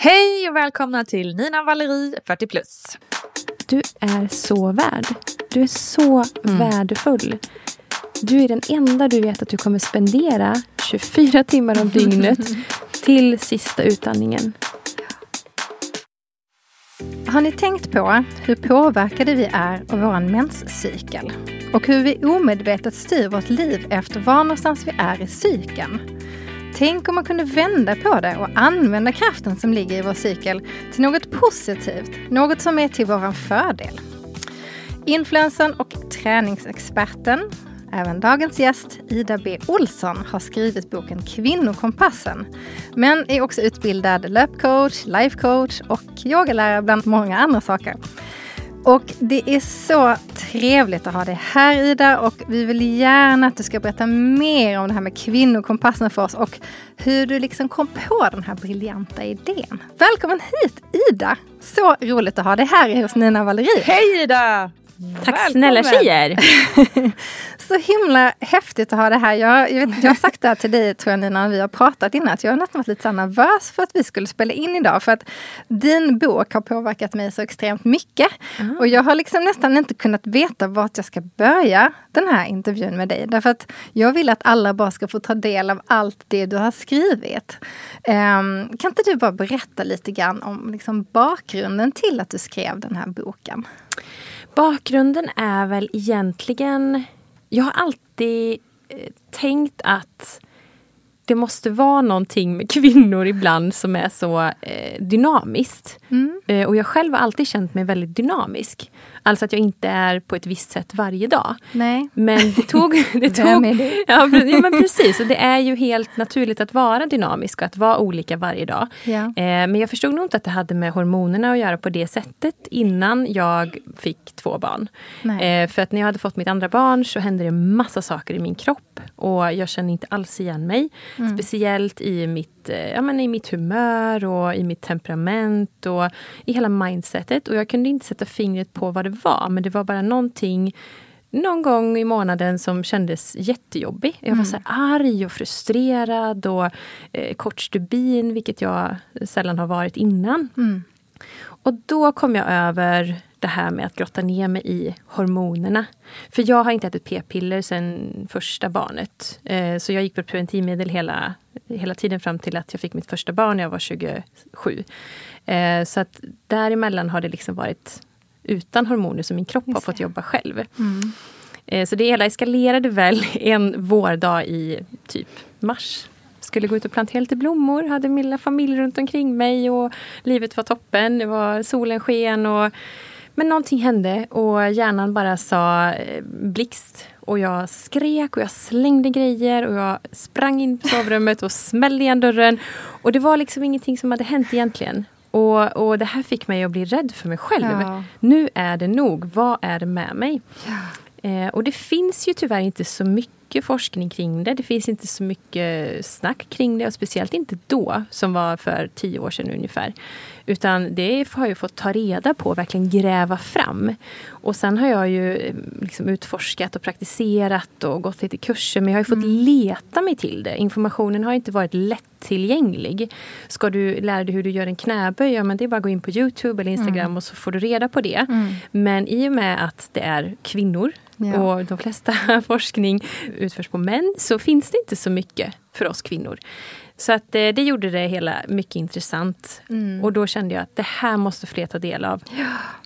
Hej och välkomna till Nina Valerie 40 plus. Du är så värd. Du är så värdefull. Du är den enda du vet att du kommer spendera 24 timmar om dygnet till sista utandningen. Har ni tänkt på hur påverkade vi är av vår menscykel? Och hur vi omedvetet styr vårt liv efter var någonstans vi är i cykeln? Tänk om man kunde vända på det och använda kraften som ligger i vår cykel till något positivt, något som är till vår fördel. Influensen och träningsexperten, även dagens gäst Ida B Olsson, har skrivit boken Kvinnokompassen. Men är också utbildad löpcoach, lifecoach och yogalärare bland många andra saker. Och det är så trevligt att ha dig här Ida och vi vill gärna att du ska berätta mer om det här med kvinnokompassen för oss och hur du liksom kom på den här briljanta idén. Välkommen hit Ida! Så roligt att ha dig här hos Nina Valerie. Hej Ida! Tack Välkommen. snälla tjejer! Så himla häftigt att ha det här. Jag, jag, jag har sagt det här till dig tror jag Nina, när vi har pratat innan, att jag har nästan varit lite så nervös för att vi skulle spela in idag. För att din bok har påverkat mig så extremt mycket. Och jag har liksom nästan inte kunnat veta vart jag ska börja den här intervjun med dig. Därför att jag vill att alla bara ska få ta del av allt det du har skrivit. Ehm, kan inte du bara berätta lite grann om liksom bakgrunden till att du skrev den här boken? Bakgrunden är väl egentligen... Jag har alltid eh, tänkt att det måste vara någonting med kvinnor ibland som är så eh, dynamiskt. Eh, och jag själv har alltid känt mig väldigt dynamisk. Alltså att jag inte är på ett visst sätt varje dag. Nej. Men det tog... Det tog ja, men precis. Och det är ju helt naturligt att vara dynamisk och att vara olika varje dag. Ja. Eh, men jag förstod nog inte att det hade med hormonerna att göra på det sättet innan jag fick två barn. Eh, för att när jag hade fått mitt andra barn så hände det massa saker i min kropp. Och jag kände inte alls igen mig. Mm. Speciellt i mitt, eh, ja, men i mitt humör och i mitt temperament och i hela mindsetet. Och jag kunde inte sätta fingret på vad det var. Men det var bara någonting någon gång i månaden som kändes jättejobbig. Jag var så här arg och frustrerad och eh, kort stubin, vilket jag sällan har varit innan. Och då kom jag över det här med att grotta ner mig i hormonerna. För jag har inte ätit p-piller sedan första barnet. Eh, så jag gick på preventivmedel hela, hela tiden fram till att jag fick mitt första barn när jag var 27. Eh, så att däremellan har det liksom varit utan hormoner som min kropp har fått jobba själv. Eh, Så det hela eskalerade väl en vårdag i typ mars. Skulle gå ut och plantera lite blommor, hade min lilla familj runt omkring mig och livet var toppen. Det var solen sken och men någonting hände och hjärnan bara sa eh, blixt. Och jag skrek och jag slängde grejer och jag sprang in på sovrummet och smällde igen dörren. Och det var liksom ingenting som hade hänt egentligen. Och, och det här fick mig att bli rädd för mig själv. Ja. Nu är det nog. Vad är det med mig? Eh, och det finns ju tyvärr inte så mycket forskning kring det. Det finns inte så mycket snack kring det och speciellt inte då, som var för tio år sedan ungefär. Utan det har jag fått ta reda på och verkligen gräva fram. Och sen har jag ju eh, liksom utforskat och praktiserat och gått lite kurser. Men jag har ju fått leta mig till det. Informationen har inte varit lättillgänglig. Ska du lära dig hur du gör en knäböj, ja men det är bara att gå in på Youtube eller Instagram och så får du reda på det. Men i och med att det är kvinnor Ja. och de flesta forskning utförs på män så finns det inte så mycket för oss kvinnor. Så att eh, det gjorde det hela mycket intressant. Och då kände jag att det här måste fler ta del av.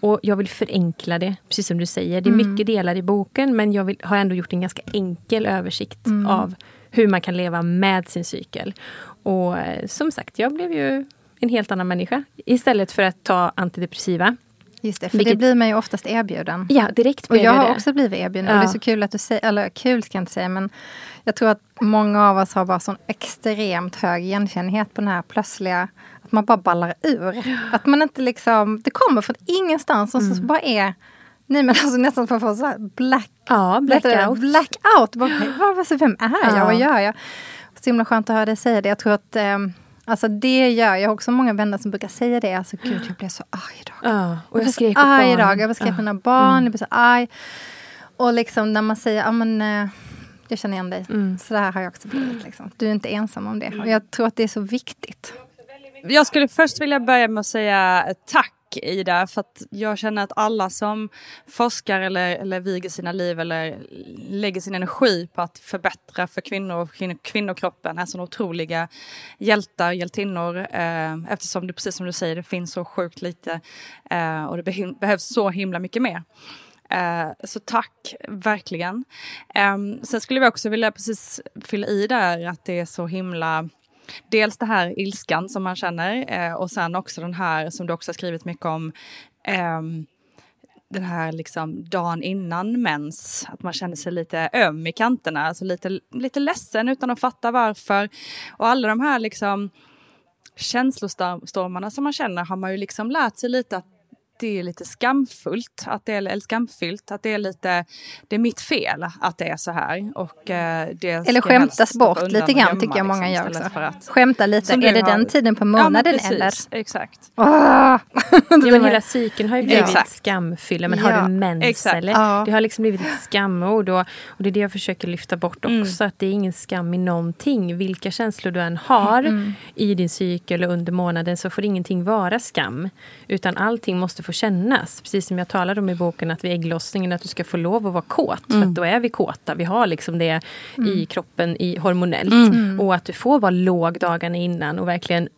Och jag vill förenkla det, precis som du säger. Det är mycket delar i boken men jag vill, har ändå gjort en ganska enkel översikt av hur man kan leva med sin cykel. Och eh, som sagt, jag blev ju en helt annan människa. Istället för att ta antidepressiva Just det, för Vilket- det blir man ju oftast erbjuden. Ja, direkt Och blev jag har det. också blivit erbjuden. Ja. Och det är så kul att du säger, eller kul ska jag inte säga, men jag tror att många av oss har bara sån extremt hög igenkännlighet på den här plötsliga, att man bara ballar ur. Att man inte liksom, det kommer från ingenstans och så Mm. bara är, nej men alltså nästan för att få så här black, Ja, blackout. blackout. Bara, vad, vem är jag? Ja. Vad gör jag? Så himla skönt att höra dig säga det. Jag tror att ehm, Alltså det gör, jag har också många vänner som brukar säga det. Alltså gud, jag blev så arg idag. Ja, och jag blev skrek åt idag. Jag beskrev Ja. mina barn, jag blev så arg. Och liksom när man säger, ja men eh, jag känner igen dig. Mm. Så där har jag också blivit. Liksom. Du är inte ensam om det. Och jag tror att det är så viktigt. Jag skulle först vilja börja med att säga tack Ida, för att jag känner att alla som forskar eller, eller viger sina liv eller lägger sin energi på att förbättra för kvinnor och kvin- kvinnokroppen är såna otroliga hjältar, hjältinnor. Eh, eftersom det, precis som du säger, det finns så sjukt lite eh, och det beh behövs så himla mycket mer. Eh, så tack, verkligen. Eh, sen skulle vi också vilja precis fylla i där att det är så himla Dels det här ilskan som man känner eh, och sen också den här som du också har skrivit mycket om ehm, den här liksom dagen innan mens, att man känner sig lite öm i kanterna, alltså lite, lite ledsen utan att fatta varför. Och alla de här liksom känslostormarna som man känner har man ju liksom lärt sig lite att det är lite skamfullt, att det är, eller skamfyllt, att det är lite, det är mitt fel att det är så här. Och, eh, det Eller skämtas bort lite grann tycker jag många liksom, gör också. för att- Skämta lite, Som är det den har- tiden på Ja, månaden precis, eller? Exakt. Åh! Ja, men hela cykeln har ju blivit Exakt. skamfylla. Men Ja, har du mens exakt. eller? Ja. Det har liksom blivit ett skamord. Och, och det är det jag försöker lyfta bort Mm. också. Att det är ingen skam i någonting. Vilka känslor du än har Mm. i din cykel och under månaden så får ingenting vara skam. Utan allting måste få kännas. Precis som jag talade om i boken att vid ägglossningen att du ska få lov att vara kåt. För Mm. att då är vi kåta. Vi har liksom det i kroppen i hormonellt. Mm. Och att du får vara låg dagarna innan och verkligen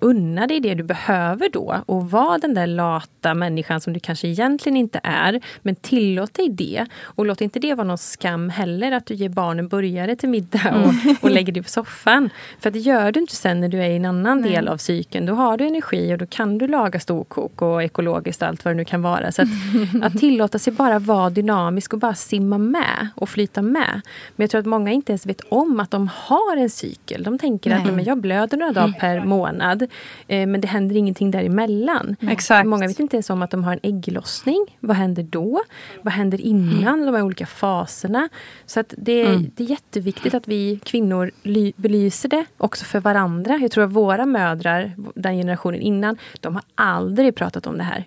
unna dig det du behöver då och var den där lata människan som du kanske egentligen inte är. Men tillåt dig det. Och låt inte det vara någon skam heller att du ger barnen burgare till middag och, och lägger dig på soffan. För det gör du inte sen när du är i en annan del av cykeln. Då har du energi och då kan du laga storkok och ekologiskt och allt vad det nu kan vara. Så att, att tillåta sig bara vara dynamisk och bara simma med och flyta med. Men jag tror att många inte ens vet om att de har en cykel. De tänker att Nej. "Nej, men jag blöder några dagar per månad. Eh, men det händer ingenting däremellan. Exakt. Många vet inte ens om att de har en ägglossning. Vad händer då? Vad händer innan de här olika faserna? Så att det, det är jätteviktigt att vi kvinnor ly, belyser det också för varandra. Jag tror att våra mödrar, den generationen innan, de har aldrig pratat om det här.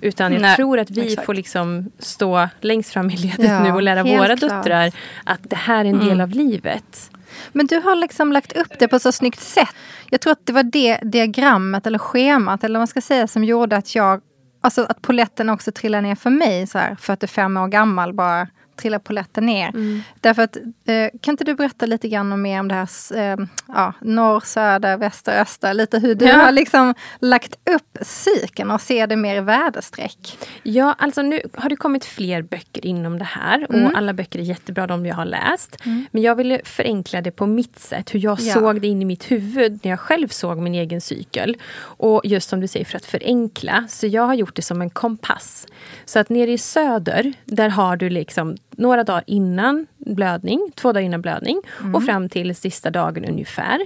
Utan jag Nej, tror att vi exakt. får liksom stå längst fram i ledet Ja, nu och lära våra klart. döttrar att det här är en del av livet. Men du har liksom lagt upp det på så snyggt sätt. Jag tror att det var det diagrammet eller schemat eller vad man ska säga som gjorde att jag, alltså att poletten också trillade ner för mig så här 45 år gammal bara trillar poletten ner. Därför att, eh, kan inte du berätta lite grann om mer om det här eh, ja, norr, söder, väster, öster, lite hur du Ja. har liksom lagt upp cykeln och ser det mer i väderstreck. Ja, alltså nu har det kommit fler böcker inom det här och Mm. alla böcker är jättebra, de jag har läst. Men jag ville förenkla det på mitt sätt, hur jag Ja. såg det in i mitt huvud när jag själv såg min egen cykel. Och just som du säger, för att förenkla, så jag har gjort det som en kompass. Så att nere i söder, där har du liksom några dagar innan blödning, två dagar innan blödning och fram till sista dagen ungefär.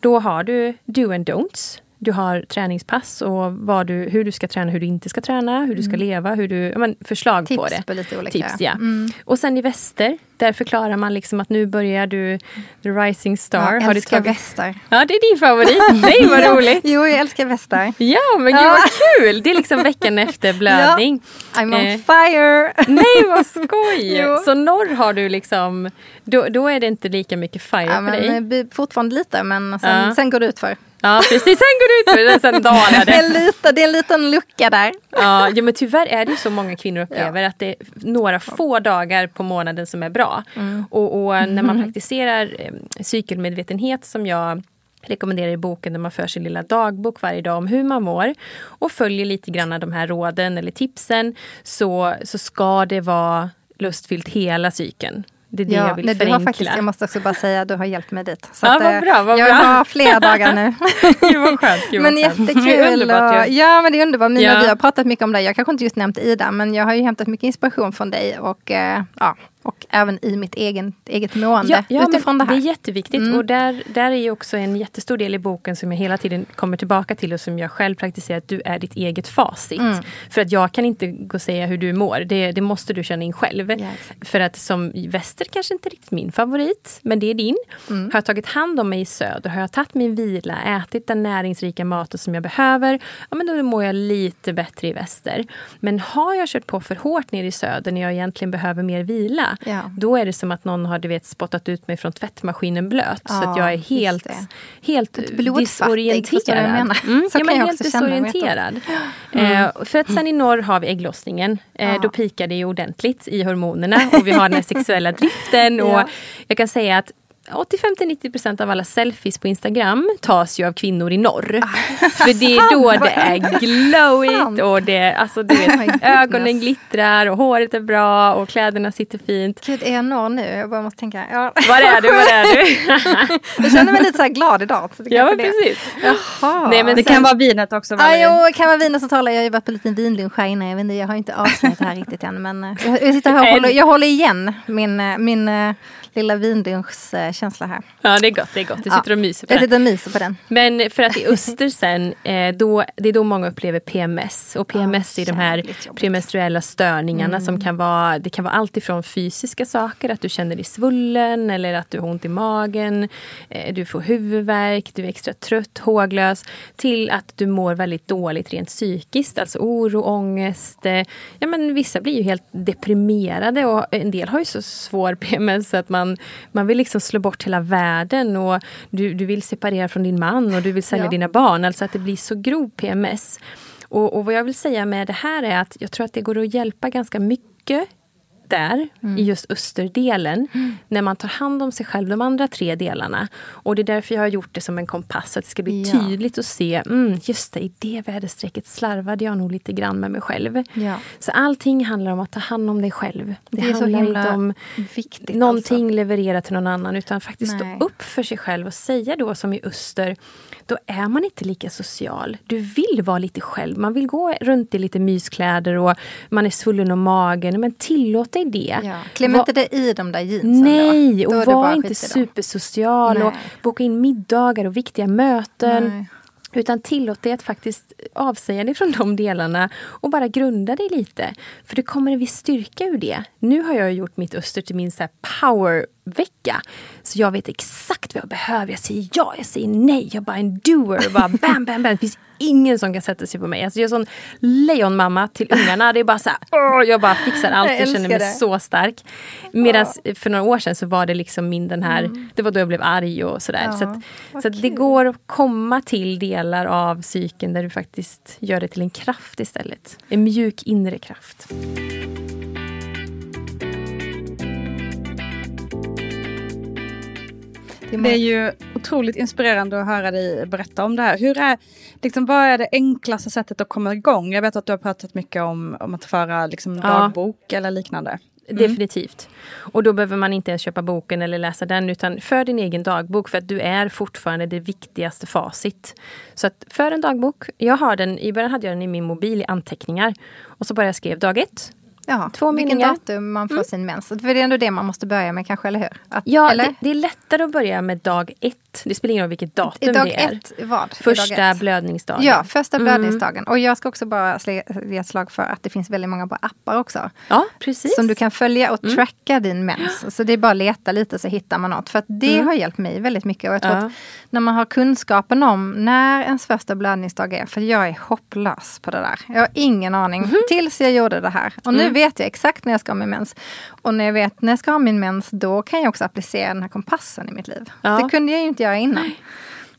Då har du do and don'ts. Du har träningspass och du, hur du ska träna, hur du inte ska träna, hur du ska leva, hur du, ja, men, förslag på Tips det. på lite olika. Tips, ja. Mm. Och sen i väster, där förklarar man liksom att nu börjar du the rising star. Jag har älskar tagit... västar. Ja, det är din favorit. Nej, vad roligt. Jo, jag älskar västar. Ja, men gud Ja. vad kul! Det är liksom veckan efter blödning. I'm on Eh, fire! Nej, vad skoj! Så norr har du liksom, då, då är det inte lika mycket fire Ja, för men, dig. eh, vi- fortfarande lite, men sen, Ja. sen går det ut för. Ja, precis. Sen går du ut för det, sen dalar Det det. är, lite, det är en liten lucka där. Ja, ja, men tyvärr är det ju så många kvinnor upplever att det är några få dagar på månaden som är bra. Och, och när man praktiserar eh, cykelmedvetenhet som jag rekommenderar i boken där man för sin lilla dagbok varje dag om hur man mår och följer lite grann de här råden eller tipsen så, så ska det vara lustfyllt hela cykeln. Det är det ja, jag vill nej, förenkla. Du har faktiskt, jag måste också bara säga, du har hjälpt mig dit. Så ja, att, vad eh, bra, vad jag bra. har fler dagar nu. Gud vad skönt. Gud, men skönt. jättekul. Och, ja men det är underbart. Mina, Ja. Vi har pratat mycket om det. Jag kanske inte just nämnt Ida men jag har ju hämtat mycket inspiration från dig och, eh, ja, och även i mitt egen, eget mående Ja, ja, utifrån det här. Det är jätteviktigt Mm. och där, där är ju också en jättestor del i boken som jag hela tiden kommer tillbaka till och som jag själv praktiserar, att du är ditt eget facit. Mm. För att jag kan inte gå och säga hur du mår, det, det måste du känna in själv. exakt. För att som väster kanske inte riktigt min favorit, men det är din. Mm. Har jag tagit hand om mig i söder, har jag tagit min vila, ätit den näringsrika maten som jag behöver, ja men då mår jag lite bättre i väster. Men har jag kört på för hårt ner i söder när jag egentligen behöver mer vila, Ja. då är det som att någon har du vet, spottat ut mig från tvättmaskinen blöt. så Ja, att jag är helt, helt disorienterad. Mm, Så ja, men jag helt disorienterad. Eh, för att sen i norr har vi ägglossningen. Eh, Ja. Då pikar det ju ordentligt i hormonerna och vi har den sexuella driften. Och Ja. Jag kan säga att 85-90% av alla selfies på Instagram tas ju av kvinnor i norr. För det är då det är glowigt och det, alltså, du Oh ögonen glittrar och håret är bra och kläderna sitter fint. Gud, är jag norr nu? Jag bara måste tänka. Ja. Var är du? Var är du? Jag känner mig lite så här glad idag. Så det ja, men det. precis. Jaha. Nej, men Det sen- kan vara vinet också. Ah, jo, kan vara viner som talar. Jag har ju varit på en liten vinlunch här innan. Jag, vet inte, jag har inte avslöjat det här riktigt än. Men eh, jag, jag, sitter här och håller, jag håller igen min, eh, min eh, lilla vinlunchskänsla här. Ja, det är gott. Det är gott. Du Ja. sitter och myser på Jag sitter och myser på den. Men för att i öster sen, eh, då, det är då många upplever PMS. Och PMS är de här premenstruella störningarna som kan vara, det kan vara allt ifrån fysiska saker, att du känner dig svullen eller att du har ont i magen, eh, du får huvudvärk, du är extra trött, håglös, till att du mår väldigt dåligt rent psykiskt, alltså oro, ångest. Eh, ja, men vissa blir ju helt deprimerade och en del har ju så svår PMS att man, man vill liksom slå bort hela världen och du, du vill separera från din man och du vill sälja Ja. dina barn. Alltså att det blir så grov PMS. Och, och vad jag vill säga med det här är att jag tror att det går att hjälpa ganska mycket där, Mm. i just österdelen, när man tar hand om sig själv, de andra tre delarna. Och det är därför jag har gjort det som en kompass, så att det ska bli Ja. tydligt att se, mm, just det, i det väderstrecket slarvade jag nog lite grann med mig själv. Ja. Så allting handlar om att ta hand om dig själv. Det, Det handlar inte om viktigt, någonting alltså. leverera till någon annan, utan faktiskt Nej. stå upp för sig själv och säga då som i öster, då är man inte lika social. Du vill vara lite själv, man vill gå runt i lite myskläder och man är svullen om magen, men tillåt dig det. Ja. Kläm inte det i de där jeansen Nej, då. Då och var inte supersocial och boka in middagar och viktiga möten. Nej. Utan tillåt dig att faktiskt avsäga dig från de delarna och bara grunda dig lite. För det kommer en viss styrka ur det. Nu har jag gjort mitt öster till min så här powervecka. Så jag vet exakt vad jag behöver. Jag säger ja, jag säger nej. Jag är bara en doer. Bara bam, bam, bam. Det finns ingen som kan sätta sig på mig. Alltså jag är sån lejonmamma till ungarna. Det är bara så här, jag bara fixar allt. Jag Jag, känner mig det. så stark. Medan för några år sedan så var det liksom min den här, det var då jag blev arg och sådär. Mm. Ja, så att, så att det går att komma till delar av psyken där du faktiskt gör det till en kraft istället. En mjuk inre kraft. Det är ju otroligt inspirerande att höra dig berätta om det här. Hur är, liksom, vad är det enklaste sättet att komma igång? Jag vet att du har pratat mycket om, om att föra liksom, Ja. dagbok eller liknande. Definitivt. Och då behöver man inte ens köpa boken eller läsa den utan för din egen dagbok för att du är fortfarande det viktigaste facit. Så att för en dagbok, jag har den, i början hade jag den i min mobil i anteckningar. Och så bara jag skrev dag ett. Ja, Två vilken meningar. Mm. datum man får sin mens. För det är ändå det man måste börja med kanske, eller hur? Att, Ja, eller? det, det är lättare att börja med dag ett. Det spelar ingen roll vilket datum dag det är. ett, vad? Första blödningsdagen. Ja, första Mm. blödningsdagen. Och jag ska också bara slä- ge ett slag för att det finns väldigt många bra appar också. Ja, precis. Som du kan följa och Mm. tracka din mens. Så det är bara att leta lite så hittar man något. För det har hjälpt mig väldigt mycket. Och jag tror Mm. Ja. att när man har kunskapen om när ens första blödningsdag är. För jag är hopplös på det där. Jag har ingen aning. Mhm. Tills jag gjorde det här. Och nu Mm. Vet jag exakt när jag ska ha min mens. Och när jag vet när jag ska ha min mens. Då kan jag också applicera den här kompassen i mitt liv. Ja. Det kunde jag ju inte göra innan.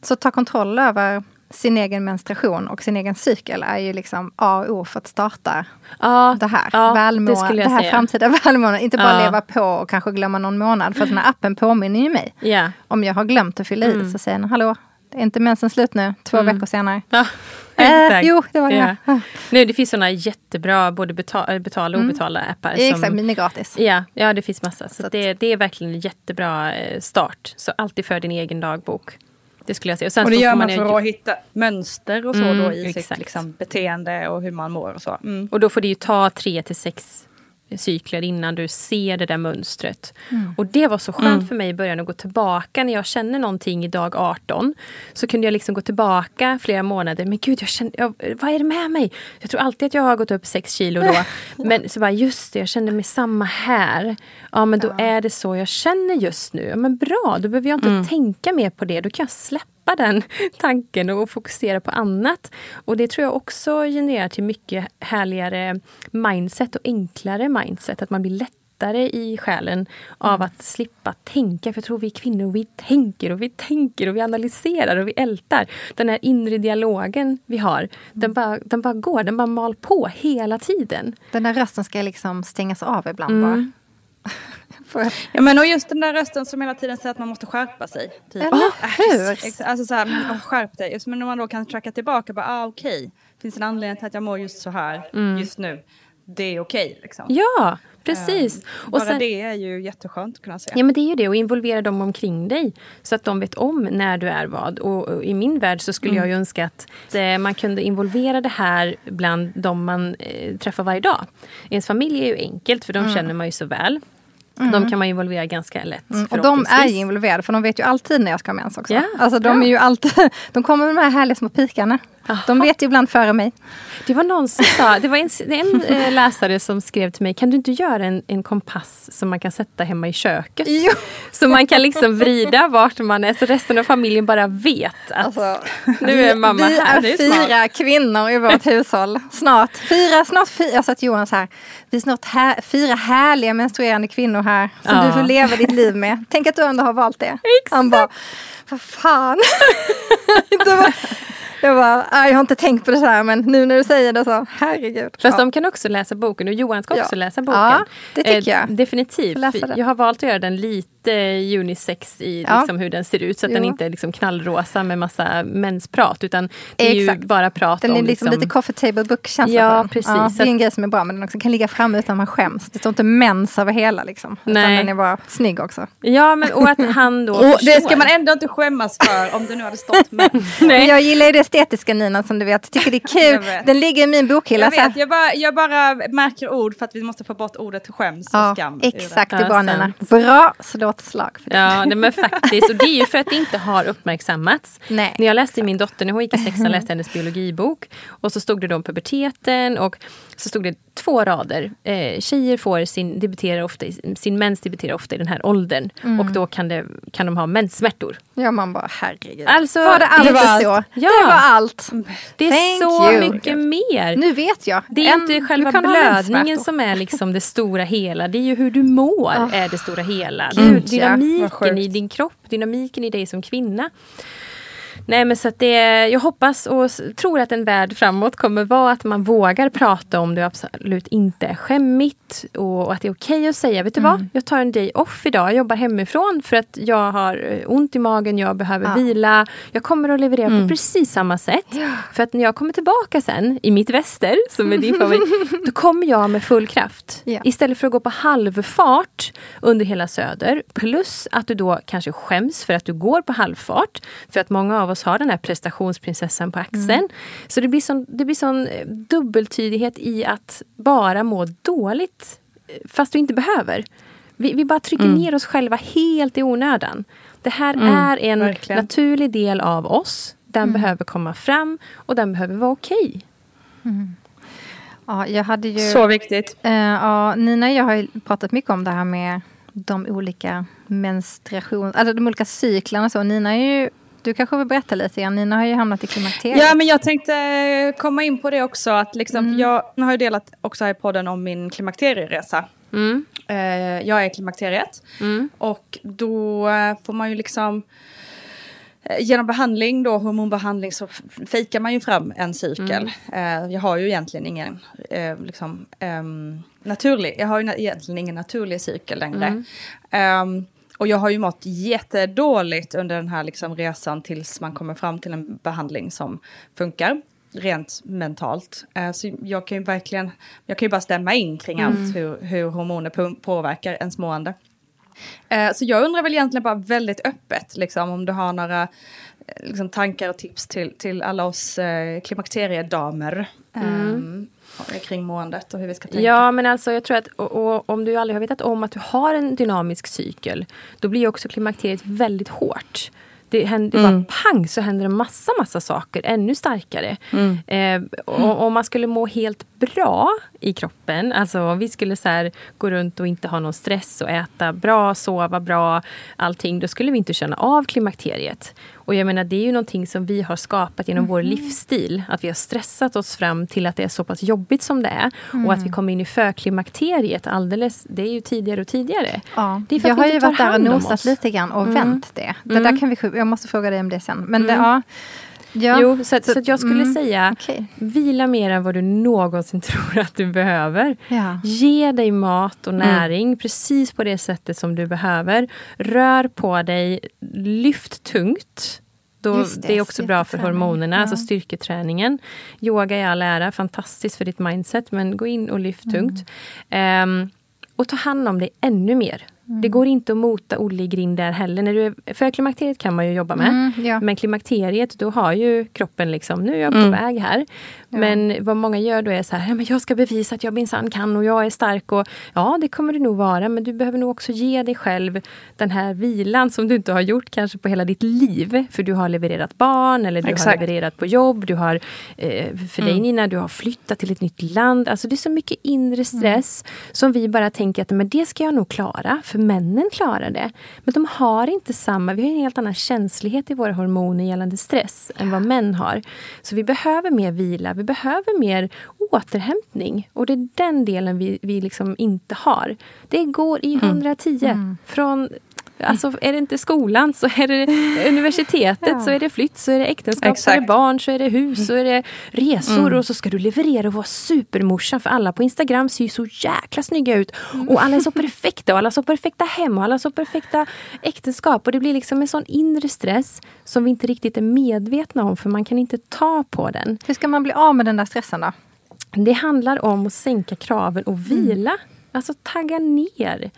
Så ta kontroll över sin egen menstruation och sin egen cykel är ju liksom A och O för att starta ja, det här ja, välmåendet, det skulle det, här säga. framtida välmåendet. Inte bara Ja. leva på och kanske glömma någon månad. För att den här appen påminner ju mig. Ja. Om jag har glömt att fylla i Mm. så säger den, hallå, är inte mensen slut nu? Två veckor senare. Ja. Äh, jo, det var det. Ja. Nu, det finns såna jättebra både betal, betalda och obetalda appar. Mm. Exakt, som, min är gratis. ja, ja, det finns massa. Så, Så det, det är verkligen en jättebra eh, start. Så alltid för din egen dagbok. Det skulle jag säga. sen Och det så gör får man ju- för att hitta mönster och så Mm, då i sitt exakt. liksom, beteende och hur man mår och så. Mm. Och då får det ju ta tre till sex cykler innan du ser det där mönstret. Och det var så skönt för mig i början att gå tillbaka när jag känner någonting i dag 18. Så kunde jag liksom gå tillbaka flera månader. Men gud, jag känner, jag, vad är det med mig? Jag tror alltid att jag har gått upp sex kilo då. Men så bara, just det, jag känner mig samma här. Ja, men då är det så jag känner just nu. Ja, men bra, då behöver jag inte tänka mer på det. Då kan jag släppa den tanken och fokusera på annat. Och det tror jag också genererar till mycket härligare mindset och enklare mindset. Att man blir lättare i själen av att slippa tänka. För jag tror vi kvinnor, vi tänker och vi tänker och vi analyserar och vi ältar. Den här inre dialogen vi har, den, bara, den bara går, den bara mal på hela tiden. Den där rösten ska liksom stängas av ibland Mm. bara. Ja, men och just den där rösten som hela tiden säger att man måste skärpa sig. Typ. Eller Ah, hur? Alltså så här, men, oh, skärp dig. Just, men när man då kan tracka tillbaka, bara, ah, okej, finns en anledning till att jag mår just så här just nu. Det är okej. liksom. Ja, precis. Bara och sen, det är ju jätteskönt att kunna se. Ja men det är ju det, och involvera dem omkring dig. Så att de vet om när du är vad. Och, och i min värld så skulle jag ju önska att eh, man kunde involvera det här bland de man eh, träffar varje dag. Ens familj är ju enkelt, för de känner man ju så väl. De kan man involvera ganska lätt. Mm, och de är ju involverade för de vet ju alltid när jag ska ha mens också. Ja, alltså de bra. är ju alltid, de kommer med de här härliga små pikarna. De vet ju ibland före mig. Det var någon som sa, det var en, en eh, läsare som skrev till mig, kan du inte göra en, en kompass som man kan sätta hemma i köket? Jo. Så man kan liksom vrida vart man är, så resten av familjen bara vet att Alltså, nu är mamma vi här. är Det är fyra kvinnor i vårt hushåll. Snart fyra, snart fyra. Jag sa till Johan så här. Vi är snart här, fyra härliga menstruerande kvinnor här. Som Ja. du får leva ditt liv med. Tänk att du ändå har valt det. Han bara, vad fan. jag bara, "Ah, jag har inte tänkt på det så här men nu när du säger det så, herregud. Fast Ja. de kan också läsa boken och Johan ska Ja. också läsa boken. Ja, det tycker jag. Definitivt. Får läsa den. Jag har valt att göra den lite unisex i Ja. liksom hur den ser ut. Så att den Jo. inte är liksom knallrosa med massa mensprat. Utan det är Exakt. ju bara prat Den om... är liksom lite coffee table book känsla Ja, på den. precis. Ja, Så det är en grej som är bra men den också kan ligga framme utan man skäms. Det står inte mens över hela liksom. Utan Nej. den är bara snygg också. Ja, men och att han då Och det ska man ändå inte skämmas för om det nu hade stått med. Men jag gillar ju det estetiska Nina som du vet. Tycker det är kul. Den ligger i min bokhylla. Jag så vet, jag bara, jag bara märker ord för att vi måste få bort ordet skäms och Ja, skam. exakt, det är bra. Nina. Bra, slå ett slag för det. Ja, nej, men faktiskt. Och det är ju för att det inte har uppmärksammats. Nej, När jag läste min dotter, när hon gick i sexan, läste hennes biologibok. Och så stod det då om puberteten och så stod det två rader. Eh, tjejer får sin, debuterar ofta, i- sin mens debuterar ofta i den här åldern. Mm. Och då kan, det, kan de ha menssmärtor. Ja, man bara herregud. Alltså, var det allt det var så? allt. Ja. Det var allt. Det är Thank så you. mycket mer. Nu vet jag. Det är En- inte själva blödningen som är liksom det stora hela. Det är ju hur du mår är det stora hela. Gud, dynamiken i din kropp, dynamiken i dig som kvinna. Nej men så att det, jag hoppas och tror att en värld framåt kommer vara att man vågar prata om det absolut inte är skämmigt. Och, och att det är okej att säga, vet du Mm. vad? Jag tar en day off idag, jag jobbar hemifrån för att jag har eh, ont i magen, jag behöver Ja. Mm. vila. Jag kommer att leverera på precis samma sätt. För att när jag kommer tillbaka sen i mitt väster, som är din favorit, då kommer jag med full kraft. Ja. Istället för att gå på halvfart under hela Söder. Plus att du då kanske skäms för att du går på halvfart. För att många av oss har den här prestationsprinsessan på axeln. Mm. Så det blir sån, det blir sån eh, dubbeltydighet i att bara må dåligt eh, fast du inte behöver. Vi, vi bara trycker Mm. ner oss själva helt i onödan. Det här är en verkligen. naturlig del av oss. Den Mm. behöver komma fram och den behöver vara okej. Ja, jag hade ju... Så viktigt. Eh, ja, Nina och jag har ju pratat mycket om det här med de olika menstruation, alltså de olika cyklarna. och Så. Nina är ju, du kanske vill berätta lite grann. Nina har ju hamnat i klimakteriet. Ja, men jag tänkte komma in på det också. Att liksom, Mm. Jag har ju delat också här i podden om min klimakterieresa. Mm. Eh, jag är i klimakteriet. Mm. Och då får man ju liksom... eh, Genom behandling, då, hormonbehandling, så fejkar man ju fram en cykel. Mm. Eh, jag har ju egentligen ingen liksom, ehm, naturlig, jag har ju egentligen ingen naturlig cykel längre. Mm. Och jag har ju mått jättedåligt under den här liksom resan tills man kommer fram till en behandling som funkar. rent mentalt. Eh, så jag kan ju verkligen, jag kan ju bara stämma in kring mm. allt hur, hur hormoner påverkar ens mående. Eh, så jag undrar väl egentligen bara väldigt öppet, liksom, om du har några liksom, tankar och tips till, till alla oss eh, klimakteriedamer. Mm. Eh, kring måendet och hur vi ska tänka. Ja, men alltså jag tror att och, och, om du aldrig har vetat om att du har en dynamisk cykel, då blir också klimakteriet väldigt hårt. Det händer mm. bara pang så händer det massa, massa saker ännu starkare. Mm. Eh, och, om man skulle må helt bra i kroppen, alltså om vi skulle så här, gå runt och inte ha någon stress och äta bra, sova bra, allting, då skulle vi inte känna av klimakteriet. Och jag menar, det är ju någonting som vi har skapat genom mm. vår livsstil. Att vi har stressat oss fram till att det är så pass jobbigt som det är. Mm. Och att vi mm. kommer in i förklimakteriet alldeles, det är ju tidigare och tidigare. Ja. Det är för jag har ju varit där och nosat lite grann och mm. vänt det. det där mm. kan vi, jag måste fråga dig om det sen. Men det, ja, Ja, jo, så, så, så jag skulle mm, säga, okay. vila mer än vad du någonsin tror att du behöver. Ja. Ge dig mat och mm. näring mm. precis på det sättet som du behöver. Rör på dig, lyft tungt. Då, det, det, är också bra för hormonerna, ja. alltså styrketräningen. Yoga i all ära, fantastiskt för ditt mindset, men gå in och lyft mm. tungt. Um, och ta hand om dig ännu mer. Det går inte att mota Olle i grind där heller. När du är, för klimakteriet kan man ju jobba med. Mm, ja. Men klimakteriet, då har ju kroppen liksom, nu är jag på mm. väg här. Ja. Men vad många gör då är så här, ja, men jag ska bevisa att jag minsann kan och jag är stark. Och, ja, det kommer du nog vara, men du behöver nog också ge dig själv den här vilan som du inte har gjort kanske på hela ditt liv. För du har levererat barn eller du Exakt. har levererat på jobb. Du har, eh, för dig mm. Nina, du har flyttat till ett nytt land. Alltså det är så mycket inre stress mm. som vi bara tänker att men det ska jag nog klara. För männen klarar det. Men de har inte samma, vi har en helt annan känslighet i våra hormoner gällande stress än vad män har. Så vi behöver mer vila, vi behöver mer återhämtning. Och det är den delen vi, vi liksom inte har. Det går i 110. Mm. Mm. Från Alltså är det inte skolan så är det universitetet, ja. så är det flytt, så är det äktenskap, Exakt. så är det barn, så är det hus, så är det resor mm. och så ska du leverera och vara supermorsan för alla på Instagram ser ju så jäkla snygga ut. Och alla är så perfekta och alla har så perfekta hem och alla har så perfekta äktenskap. Och det blir liksom en sån inre stress som vi inte riktigt är medvetna om för man kan inte ta på den. Hur ska man bli av med den där stressen då? Det handlar om att sänka kraven och vila. Mm. Alltså tagga ner.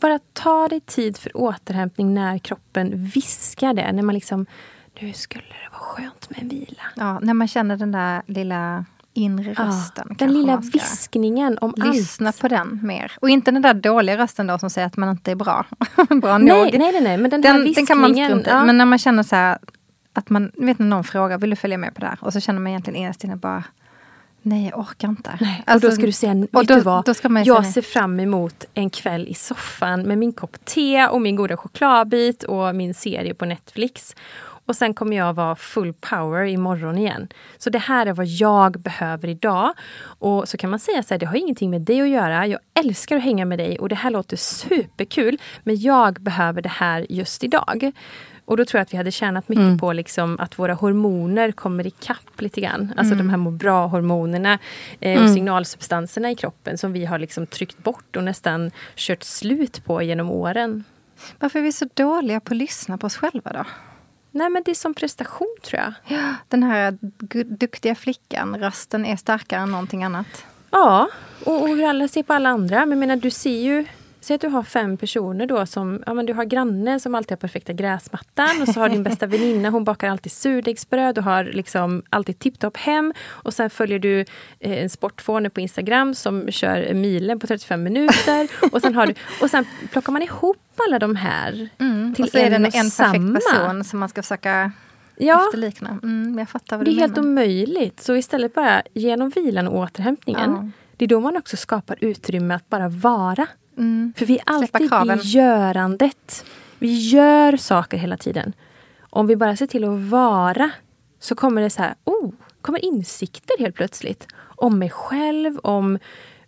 Bara ta dig tid för återhämtning när kroppen viskar det. När man liksom, nu skulle det vara skönt med en vila. Ja, när man känner den där lilla inre rösten. Ja, den lilla viskningen om lyssna allt. Lyssna på den mer. Och inte den där dåliga rösten då som säger att man inte är bra. bra nej, nog. nej, nej, nej, men den, den, den kan man strunta ja. Men när man känner så här, att man, vet när någon frågar, vill du följa med på det här? Och så känner man egentligen innerst inne bara, Nej, jag orkar inte. Nej, och alltså, då ska du säga, vet då, vad? jag ser fram emot en kväll i soffan med min kopp te och min goda chokladbit och min serie på Netflix. Och sen kommer jag vara full power imorgon igen. Så det här är vad jag behöver idag. Och så kan man säga så här, det har ingenting med dig att göra. Jag älskar att hänga med dig och det här låter superkul. Men jag behöver det här just idag. Och då tror jag att vi hade tjänat mycket mm. på liksom att våra hormoner kommer ikapp lite grann. Alltså mm. de här må bra-hormonerna eh, och mm. signalsubstanserna i kroppen som vi har liksom tryckt bort och nästan kört slut på genom åren. Varför är vi så dåliga på att lyssna på oss själva då? Nej men det är som prestation tror jag. Ja, den här duktiga flickan, rösten är starkare än någonting annat. Ja, och, och alla ser på alla andra. Men jag menar, du ser ju Säg att du har fem personer då som, ja men du har grannen som alltid har perfekta gräsmattan och så har din bästa väninna, hon bakar alltid surdegsbröd och har liksom alltid tipptopp hem. Och sen följer du eh, en sportfåne på Instagram som kör milen på 35 minuter. och, sen har du, och sen plockar man ihop alla de här mm, till och så en är det en, en perfekt person som man ska försöka ja, efterlikna. Mm, jag fattar vad det är helt omöjligt. Så istället bara genom vilan och återhämtningen, ja. det är då man också skapar utrymme att bara vara. Mm. För vi är alltid i görandet. Vi gör saker hela tiden. Om vi bara ser till att vara så kommer det så här, oh, kommer insikter helt plötsligt. Om mig själv, om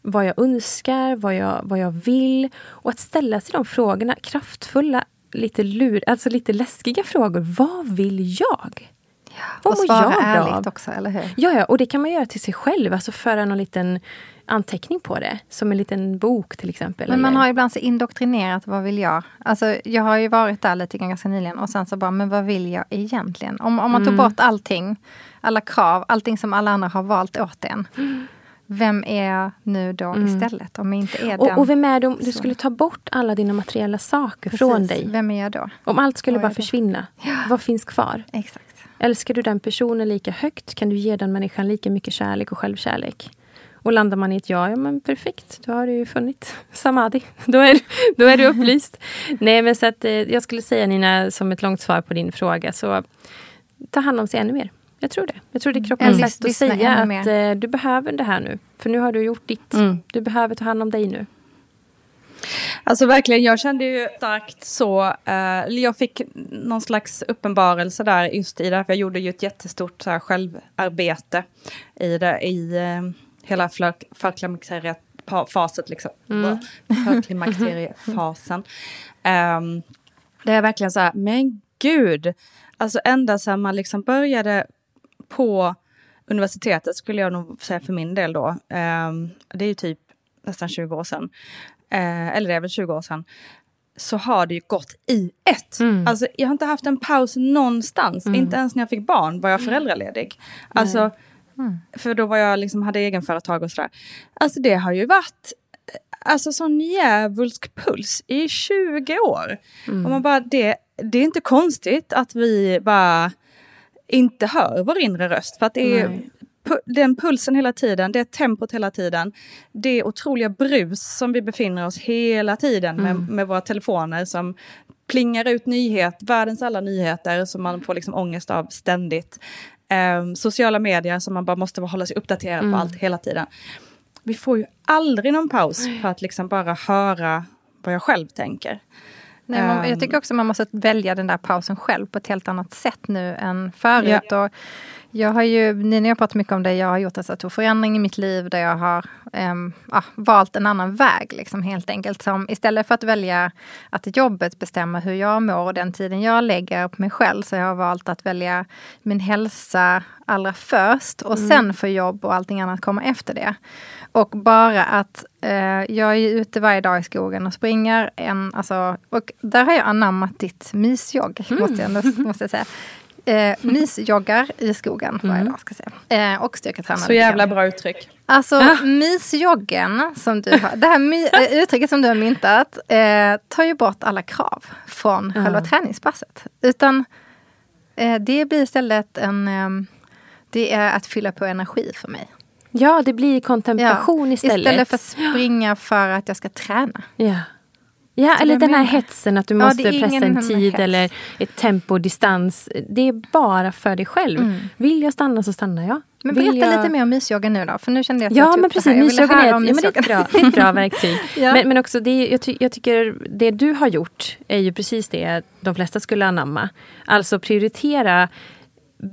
vad jag önskar, vad jag, vad jag vill. Och att ställa sig de frågorna, kraftfulla, lite lur, alltså lite läskiga frågor. Vad vill jag? Ja, vad och svara jag ärligt också, eller hur? Ja, ja, och det kan man göra till sig själv. Alltså föra någon liten anteckning på det. Som en liten bok till exempel. Men man har ibland så indoktrinerat, vad vill jag? Alltså jag har ju varit där lite ganska nyligen och sen så bara, men vad vill jag egentligen? Om, om man mm. tog bort allting, alla krav, allting som alla andra har valt åt en. Vem är jag nu då Mm. istället? Om jag inte är Och, den. och vem är det om du skulle ta bort alla dina materiella saker Precis. från dig? Vem är jag då? Om allt skulle Vad bara försvinna, vad finns kvar? Exakt. Älskar du den personen lika högt kan du ge den människan lika mycket kärlek och självkärlek. Och landar man i ett ja, ja men perfekt, då har du ju funnit samadhi. Då är, då är du upplyst. Nej men så att eh, jag skulle säga Nina, som ett långt svar på din fråga, så ta hand om sig ännu mer. Jag tror det. Jag tror det är kroppens Mm. sätt att säga att mer. eh, du behöver det här nu. För nu har du gjort ditt. Mm. Du behöver ta hand om dig nu. Alltså verkligen, jag kände ju starkt så, eh, jag fick någon slags uppenbarelse där just i det, för jag gjorde ju ett jättestort så här, självarbete i, det, i eh, hela för- förklimakteriefaset, liksom. Mm. Förklimakteriefasen. Um, det är verkligen så här, men gud, alltså ända sedan man liksom började på universitetet skulle jag nog säga för min del då, ehm, det är ju typ nästan 20 år sedan, eh, eller det är väl 20 år sedan, så har det ju gått i ett. Mm. Alltså jag har inte haft en paus någonstans, inte ens när jag fick barn var jag föräldraledig. Alltså, för då var jag liksom, hade egenföretag och sådär. Alltså det har ju varit alltså sån djävulsk puls i 20 år. Och man bara, det, det är inte konstigt att vi bara inte hör vår inre röst. För att det är pu- den pulsen hela tiden, det tempot hela tiden. Det otroliga brus som vi befinner oss hela tiden med, med våra telefoner som plingar ut nyhet, världens alla nyheter som man får liksom ångest av ständigt. Ehm, sociala medier som man bara måste hålla sig uppdaterad på allt hela tiden. Vi får ju aldrig någon paus för att liksom bara höra vad jag själv tänker. Nej, man, Ehm. jag tycker också man måste välja den där pausen själv på ett helt annat sätt nu än förut. Och jag har ju, Nina jag pratat mycket om det, jag har gjort en så stor förändring i mitt liv där jag har ehm, ja, valt en annan väg liksom helt enkelt. Som istället för att välja att jobbet bestämmer hur jag mår och den tiden jag lägger på mig själv så jag har valt att välja min hälsa allra först och sen få jobb och allting annat kommer efter det. Och bara att eh, jag är ute varje dag i skogen och springer. En, alltså, och där har jag anammat ditt mysjogg, måste, jag, måste jag säga. Eh, mysjoggar i skogen varje dag, ska jag säga. Eh, och styrketränar. Så jävla bra uttryck. Alltså mysjoggen som du har, det här my, eh, uttrycket som du har myntat eh, tar ju bort alla krav från själva träningspasset. Utan eh, det blir istället en, ehm, det är att fylla på energi för mig. Ja, det blir kontemplation istället. Istället för att springa för att jag ska träna. Ja. Ja, eller den här hetsen att du Ja, måste pressa en tid eller ett tempo, distans. Det är bara för dig själv. Vill jag stanna så stannar jag. Mm. Men Vill berätta jag... lite mer om mysyoga nu då, för nu kände jag att Ja, men precis. Mysyogan är, ett, ja, men det är ett bra, ett bra verktyg. Ja. men, men också, det är, jag, ty, jag tycker det du har gjort är ju precis det de flesta skulle anamma. Alltså prioritera,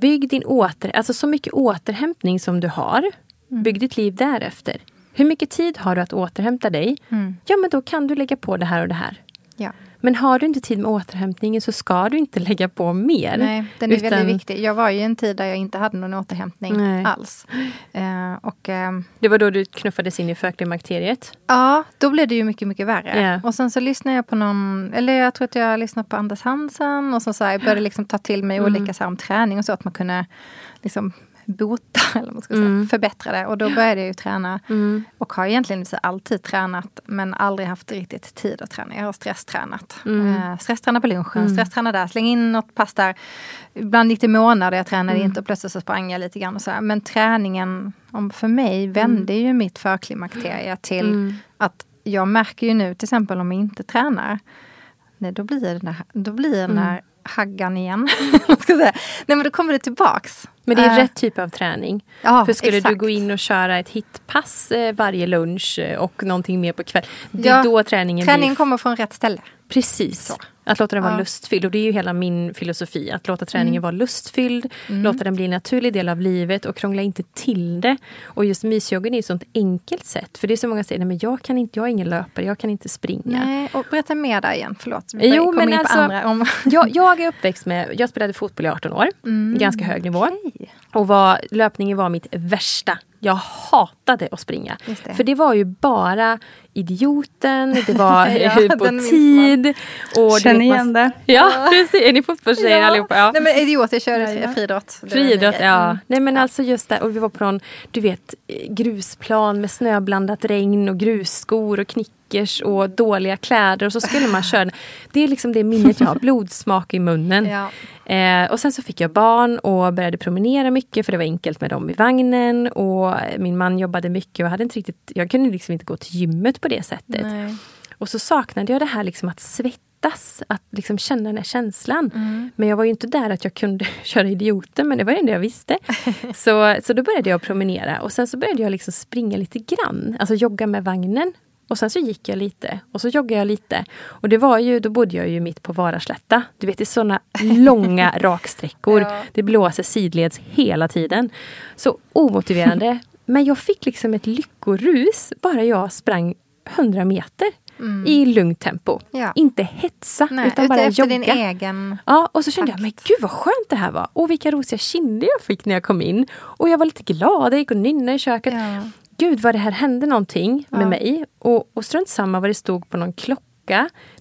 bygg din åter, alltså så mycket återhämtning som du har. Mm. Bygg ditt liv därefter. Hur mycket tid har du att återhämta dig? Ja, men då kan du lägga på det här och det här. Ja. Men har du inte tid med återhämtningen så ska du inte lägga på mer. Nej, den är Utan- väldigt viktig. Jag var ju i en tid där jag inte hade någon återhämtning Nej. alls. Eh, och ehm, Det var då du knuffades in i förklimakteriet. ja, då blev det ju mycket, mycket värre. Ja. Och sen så lyssnade jag på någon, eller jag tror att jag lyssnade på Anders Hansen och så, så här, jag började liksom ta till mig Mm. olika så här, om träning och så, att man kunde liksom bota, eller vad man ska säga, Mm. förbättra det. Och då började jag ju träna och har egentligen alltid tränat men aldrig haft riktigt tid att träna. Jag har stresstränat. Mm. Eh, stressträna på lunchen, stressträna där, släng in något pass där. Ibland gick det månader jag tränade Mm. inte och plötsligt så sprang jag lite grann. Och så här. Men träningen, om för mig, vände ju mitt förklimakterie till Mm. att jag märker ju nu till exempel om jag inte tränar, nej, då blir det den då blir den Mm. där haggan igen. Ska säga? Nej men då kommer det tillbaks. Men det är Eh, rätt typ av träning. ja, För skulle exakt. du gå in och köra ett hitpass eh, varje lunch eh, och någonting mer på kväll. Det är Ja, då träningen, Träningen blir... kommer från rätt ställe. Precis. Att låta den vara Ja. lustfylld. Och det är ju hela min filosofi. Att låta träningen vara lustfylld. Låta den bli en naturlig del av livet och krångla inte till det. Och just mysyogan är ett sånt enkelt sätt. För det är så många som säger, nej men jag kan inte, jag är ingen löpare, jag kan inte springa. Nej, och berätta mer där igen, förlåt. Vi Jo, men in på alltså, andra. Om... jag, jag är uppväxt med, jag spelade fotboll i 18 år. Ganska hög nivå. Okej. Och var, löpningen var mitt värsta. Jag hatade att springa. Det. För det var ju bara idioten, det var Ja, på tid. Och Känner igen det. Ja, precis. Är ni fotbollstjejer allihopa? Ja. Nej men idiot, jag körde Ja, ja. friidrott. Friidrott, ja. Mm. Nej men alltså just det. Och vi var på någon, du vet, grusplan med snöblandat regn och grusskor och knickers och dåliga kläder. Och så skulle man köra. Det är liksom det minnet jag har, blodsmak i munnen. Ja. Eh, och sen så fick jag barn och började promenera mycket för det var enkelt med dem i vagnen. Och min man jobbade mycket och hade inte riktigt, jag kunde liksom inte gå till gymmet på det sättet. Nej. Och så saknade jag det här liksom att svettas, att liksom känna den här känslan. Mm. Men jag var ju inte där att jag kunde köra idioten, men det var det enda jag visste. så, så då började jag promenera och sen så började jag liksom springa lite grann, alltså jogga med vagnen. Och sen så gick jag lite och så joggade jag lite. Och det var ju, då bodde jag ju mitt på Varaslätta. Du vet det är såna långa raksträckor. Ja. Det blåser sidleds hela tiden. Så omotiverande. Men jag fick liksom ett lyckorus bara jag sprang 100 meter i lugnt tempo. Ja. Inte hetsa, Nej, utan bara efter jogga. din egen... Ja, och så kände jag, men gud vad skönt det här var. Och vilka rosiga kinder jag fick när jag kom in. Och jag var lite glad, jag gick och nynnade i köket. Ja. Gud vad det här hände någonting med mig. Och, och strunt samma vad det stod på någon klocka.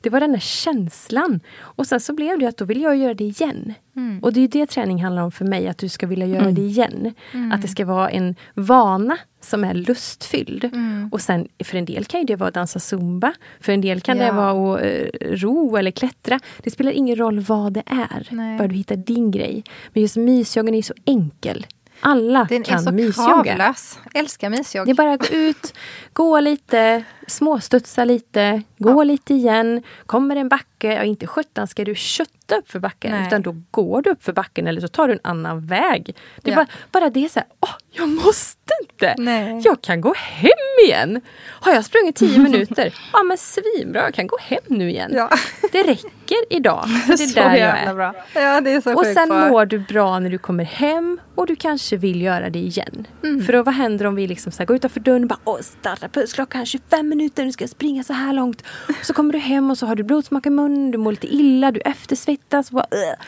Det var den där känslan. Och sen så blev det att då vill jag göra det igen. Mm. Och det är det träning handlar om för mig, att du ska vilja göra det igen. Att det ska vara en vana som är lustfylld. Mm. Och sen för en del kan ju det vara att dansa zumba. För en del kan det Ja. vara att eh, ro eller klättra. Det spelar ingen roll vad det är. Nej. Bara du hittar din grej. Men just mysjoggen är så enkel. Alla Den är kan så mysjogga. kravlös. Älskar mysjogg. Det är bara att gå ut, gå lite, småstudsa lite, gå lite igen. Kommer en backe, ja inte sjutton ska du kötta upp för backen. Nej. Utan då går du upp för backen eller så tar du en annan väg. Det är Ja. bara, bara det är så här, åh, jag måste inte! Nej. Jag kan gå hem igen! Har jag sprungit tio minuter? Ja men svinbra, jag kan gå hem nu igen. Ja. Det räcker idag. För det är Så där jag är. bra. Ja, det är så Och sen bra. mår du bra när du kommer hem och du kanske vill göra det igen. Mm. För då, vad händer om vi liksom så här, går utanför dörren och bara Åh, starta pulsklockan 25 minuter, nu ska jag springa så här långt. Och så kommer du hem och så har du blodsmak i munnen, du mår lite illa, du eftersvettas. Bara, "Ugh."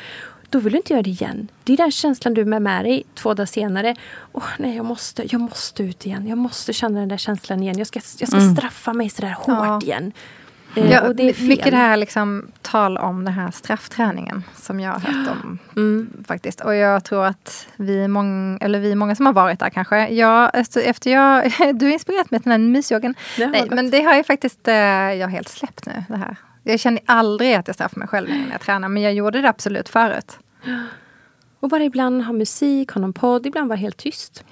då vill du inte göra det igen. Det är den känslan du är med, dig två dagar senare. Åh nej, jag måste, jag måste ut igen. Jag måste känna den där känslan igen. Jag ska, jag ska straffa mig sådär hårt Mm. Ja. igen. Eh, Ja, och det är fel. mycket det här liksom, tal om den här straffträningen som jag har hört om. Mm. faktiskt. Och jag tror att vi, mång, eller vi många som har varit där kanske. Jag, efter, jag, du har inspirerat mig till den här var Nej, gott. men det har jag faktiskt eh, jag har helt släppt nu. Det här. Jag känner aldrig att jag straffar mig själv när jag tränar. Men jag gjorde det absolut förut. Och bara ibland ha musik, ha någon podd, ibland vara helt tyst.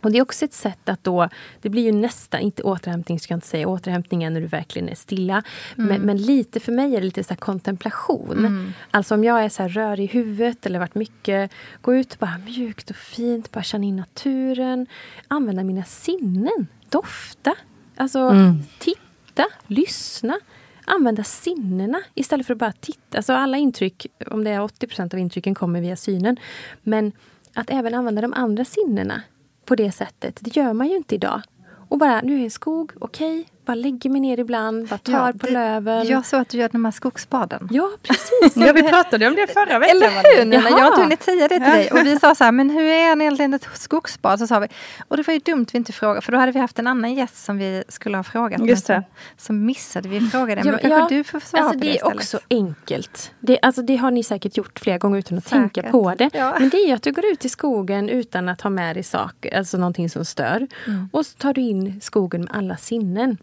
Och det är också ett sätt att då, det blir ju nästan, inte återhämtning ska jag inte säga, återhämtning är när du verkligen är stilla. Men, men lite för mig är det lite så här kontemplation. Alltså om jag är så här rör i huvudet eller varit mycket, gå ut bara mjukt och fint, bara känna in naturen. Använda mina sinnen, dofta, alltså titta, lyssna. Använda sinnena istället för att bara titta. Alltså alla intryck, om det är 80% av intrycken kommer via synen. Men att även använda de andra sinnena på det sättet, det gör man ju inte idag. Och bara, nu är en skog, okej, bara lägger mig ner ibland, bara tar Ja, på det- löven. Jag såg att du gör de här skogsbaden. Ja, precis. Ja, vi pratade om det förra veckan. Eller hur Nina? Jag har inte hunnit säga det till dig. Och vi sa så här, men hur är en egentligen ett skogsbad? Så sa vi, och det var ju dumt vi inte frågade, för då hade vi haft en annan gäst som vi skulle ha frågat. Just det. Som, som missade vi frågade. Men Ja, kanske ja. du får svara alltså, på det det är också enkelt. Det, alltså, det har ni säkert gjort flera gånger utan att tänka Säkert. på det. Ja. Men det är ju att du går ut i skogen utan att ha med dig saker, alltså någonting som stör. Mm. Och så tar du in skogen med alla sinnen.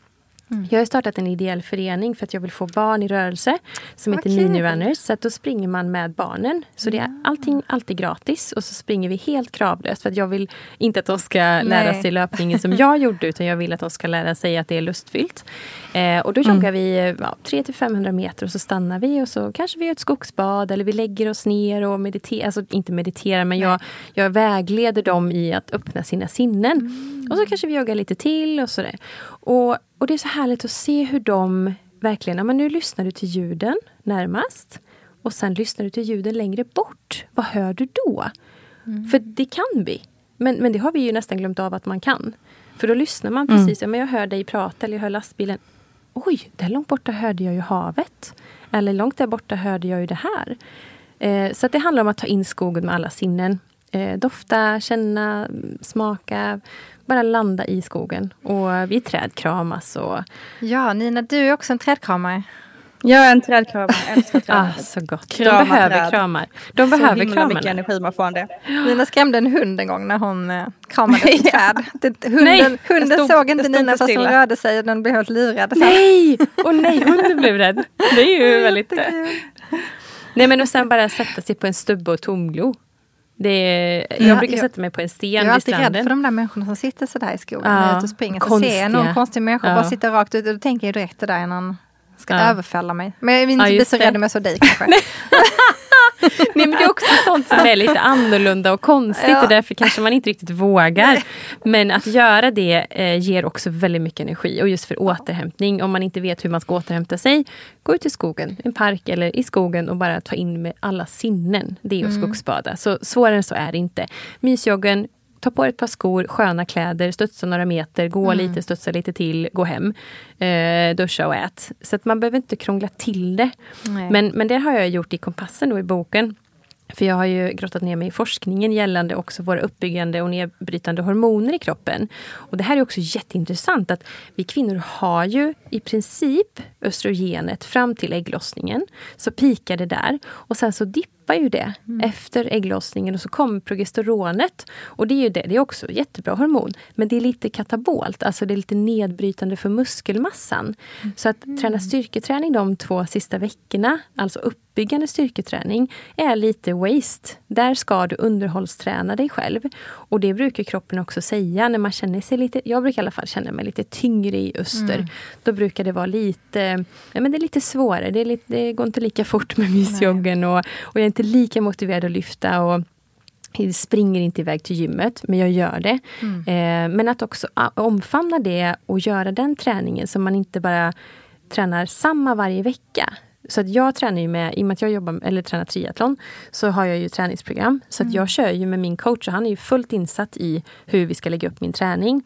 Mm. Jag har startat en ideell förening för att jag vill få barn i rörelse som heter kul. Minirunners. Så att då springer man med barnen. Så det är allting alltid gratis och så springer vi helt kravlöst. För att jag vill inte att de ska lära sig löpningen som jag gjorde utan jag vill att de ska lära sig att det är lustfyllt. Eh, och då Mm. joggar vi eh, ja, 300-500 meter och så stannar vi och så kanske vi gör ett skogsbad eller vi lägger oss ner och mediterar. Alltså inte mediterar men jag, jag vägleder dem i att öppna sina sinnen. Mm. Och så kanske vi joggar lite till och sådär. Och, och det är så härligt att se hur de verkligen, ja, men nu lyssnar du till ljuden närmast. Och sen lyssnar du till ljuden längre bort. Vad hör du då? För det kan vi. Men, men det har vi ju nästan glömt av att man kan. För då lyssnar man precis, ja, men jag hör dig prata eller jag hör lastbilen. Oj, där långt borta hörde jag ju havet. Eller långt där borta hörde jag ju det här. Eh, så det handlar om att ta in skogen med alla sinnen. Eh, dofta, känna, smaka. Bara landa i skogen. Och vi trädkramas. Och... Ja, Nina, du är också en trädkramare. Jag är en trädkramare, älskar träd. Ah, så gott. Krama de behöver träd. kramar. De Så behöver himla kramarna. mycket energi man får av det. Nina skrämde en hund en gång när hon eh, kramade ett träd. Det, hunden Nej, hunden stod- såg inte Nina fast hon rörde sig och den blev helt lurad. Så, Nej! Och nej, hunden blev rädd. Det är ju väldigt... Nej men och sen bara sätta sig på en stubbe och tomglo. Är, jag Ja, brukar jag- sätta mig på en sten jag är vid alltid rädd stranden. för de där människorna som sitter sådär i skogen Ja, ute och springer. Så ser jag någon konstig människa Ja. bara sitta rakt ut då tänker jag direkt det där är någon ska Ja. överfalla mig. Men jag vill inte Ja, bli så det. rädd om jag såg dig kanske. Nej men det är också sånt som är lite annorlunda och konstigt Ja. och därför kanske man inte riktigt vågar. Men att göra det eh, ger också väldigt mycket energi och just för återhämtning. Om man inte vet hur man ska återhämta sig, gå ut i skogen, en park eller i skogen och bara ta in med alla sinnen. Det är att skogsbada. Så svårare än så är det inte. Mysjoggen, Ta på dig ett par skor, sköna kläder, studsa några meter, gå lite, studsa lite till, gå hem. Eh, duscha och ät. Så att man behöver inte krångla till det. Nej. Men, men det har jag gjort i kompassen då i boken. För jag har ju grottat ner mig i forskningen gällande också våra uppbyggande och nedbrytande hormoner i kroppen. Och det här är också jätteintressant att vi kvinnor har ju i princip östrogenet fram till ägglossningen. Så pikar det där och sen så dippar ju det efter ägglossningen och så kommer progesteronet. Och det är ju det, det är också ett jättebra hormon. Men det är lite katabolt, alltså det är lite nedbrytande för muskelmassan. Så att träna styrketräning de två sista veckorna, alltså uppbyggande styrketräning, är lite waste. Där ska du underhållsträna dig själv. Och det brukar kroppen också säga när man känner sig lite, jag brukar i alla fall känna mig lite tyngre i öster. Då brukar det vara lite, ja men det är lite svårare, det, är lite, det går inte lika fort med mysjoggen och, och jag är inte lika motiverad att lyfta. Och, jag springer inte iväg till gymmet, men jag gör det. Eh, men att också ah, omfamna det och göra den träningen så man inte bara tränar samma varje vecka. Så att jag tränar ju med, i och med att jag jobbar, eller tränar triathlon, så har jag ju träningsprogram. Så att jag kör ju med min coach och han är ju fullt insatt i hur vi ska lägga upp min träning.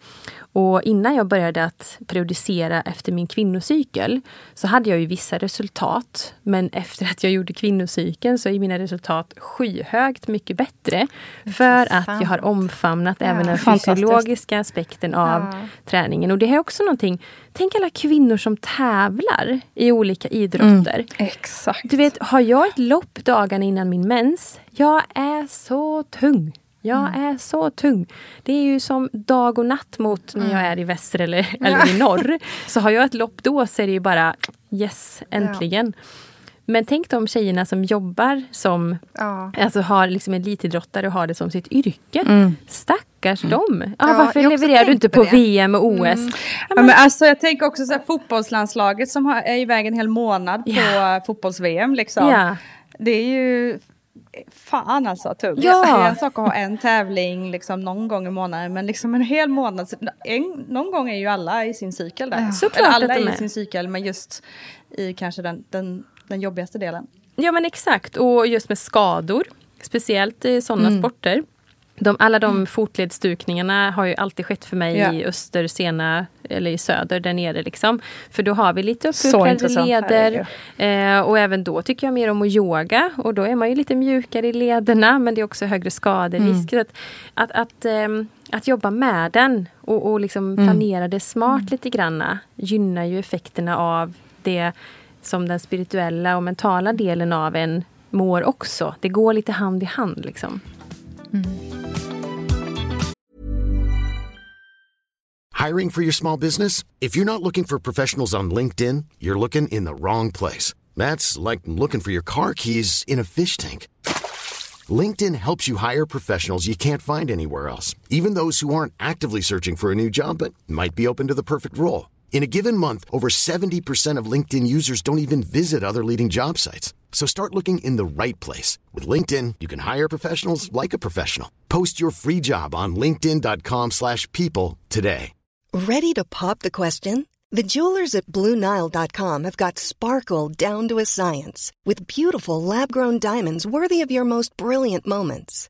Och innan jag började att periodisera efter min kvinnocykel så hade jag ju vissa resultat. Men efter att jag gjorde kvinnocykeln så är mina resultat skyhögt mycket bättre. För att jag har omfamnat även den fysiologiska aspekten av Ja. träningen. Och det är också någonting, tänk alla kvinnor som tävlar i olika idrotter. Exakt. Du vet, har jag ett lopp dagarna innan min mens, jag är så tung. Jag är så tung. Det är ju som dag och natt mot när jag är i väster eller, eller i norr. Så har jag ett lopp då så är det ju bara yes, äntligen. Men tänk de tjejerna som jobbar som, Ja. alltså har liksom elitidrottare och har det som sitt yrke. Stackars dem. Ja, Ja, varför levererar du inte på. VM och OS? Ja, men alltså, jag tänker också så här, fotbollslandslaget som har, är iväg en hel månad på Ja. fotbolls-VM. Liksom. Ja. Det är ju fan alltså tungt. Ja. Det är en sak att ha en tävling liksom, någon gång i månaden men liksom en hel månad. En, någon gång är ju alla i sin cykel där. Såklart Eller att alla de är är. i sin cykel men just i kanske den, den, den jobbigaste delen. Ja men exakt, och just med skador. Speciellt i sådana Mm. sporter. De, alla de fotledsstukningarna har ju alltid skett för mig Ja. i öster, sena eller i söder där nere. Liksom. För då har vi lite intressant. leder. Eh, och även då tycker jag mer om att yoga. Och då är man ju lite mjukare i lederna men det är också högre skaderisk. Mm. Att, att, ehm, att jobba med den och, och liksom Mm. planera det smart lite granna gynnar ju effekterna av det som den spirituella och mentala delen av en mår också. Det går lite hand i hand. Liksom. Mm. Hiring for your small business? If you're not looking for professionals on LinkedIn, you're looking in the wrong place. That's like looking for your car keys in a fish tank. LinkedIn helps you hire professionals you can't find anywhere else, even those who aren't actively searching for a new job but might be open to the perfect role. In a given month, over 70% of LinkedIn users don't even visit other leading job sites. So start looking in the right place. With LinkedIn, you can hire professionals like a professional. Post your free job on linkedin.com/people slash people today. Ready to pop the question? The jewelers at BlueNile.com have got sparkle down to a science with beautiful lab grown diamonds worthy of your most brilliant moments.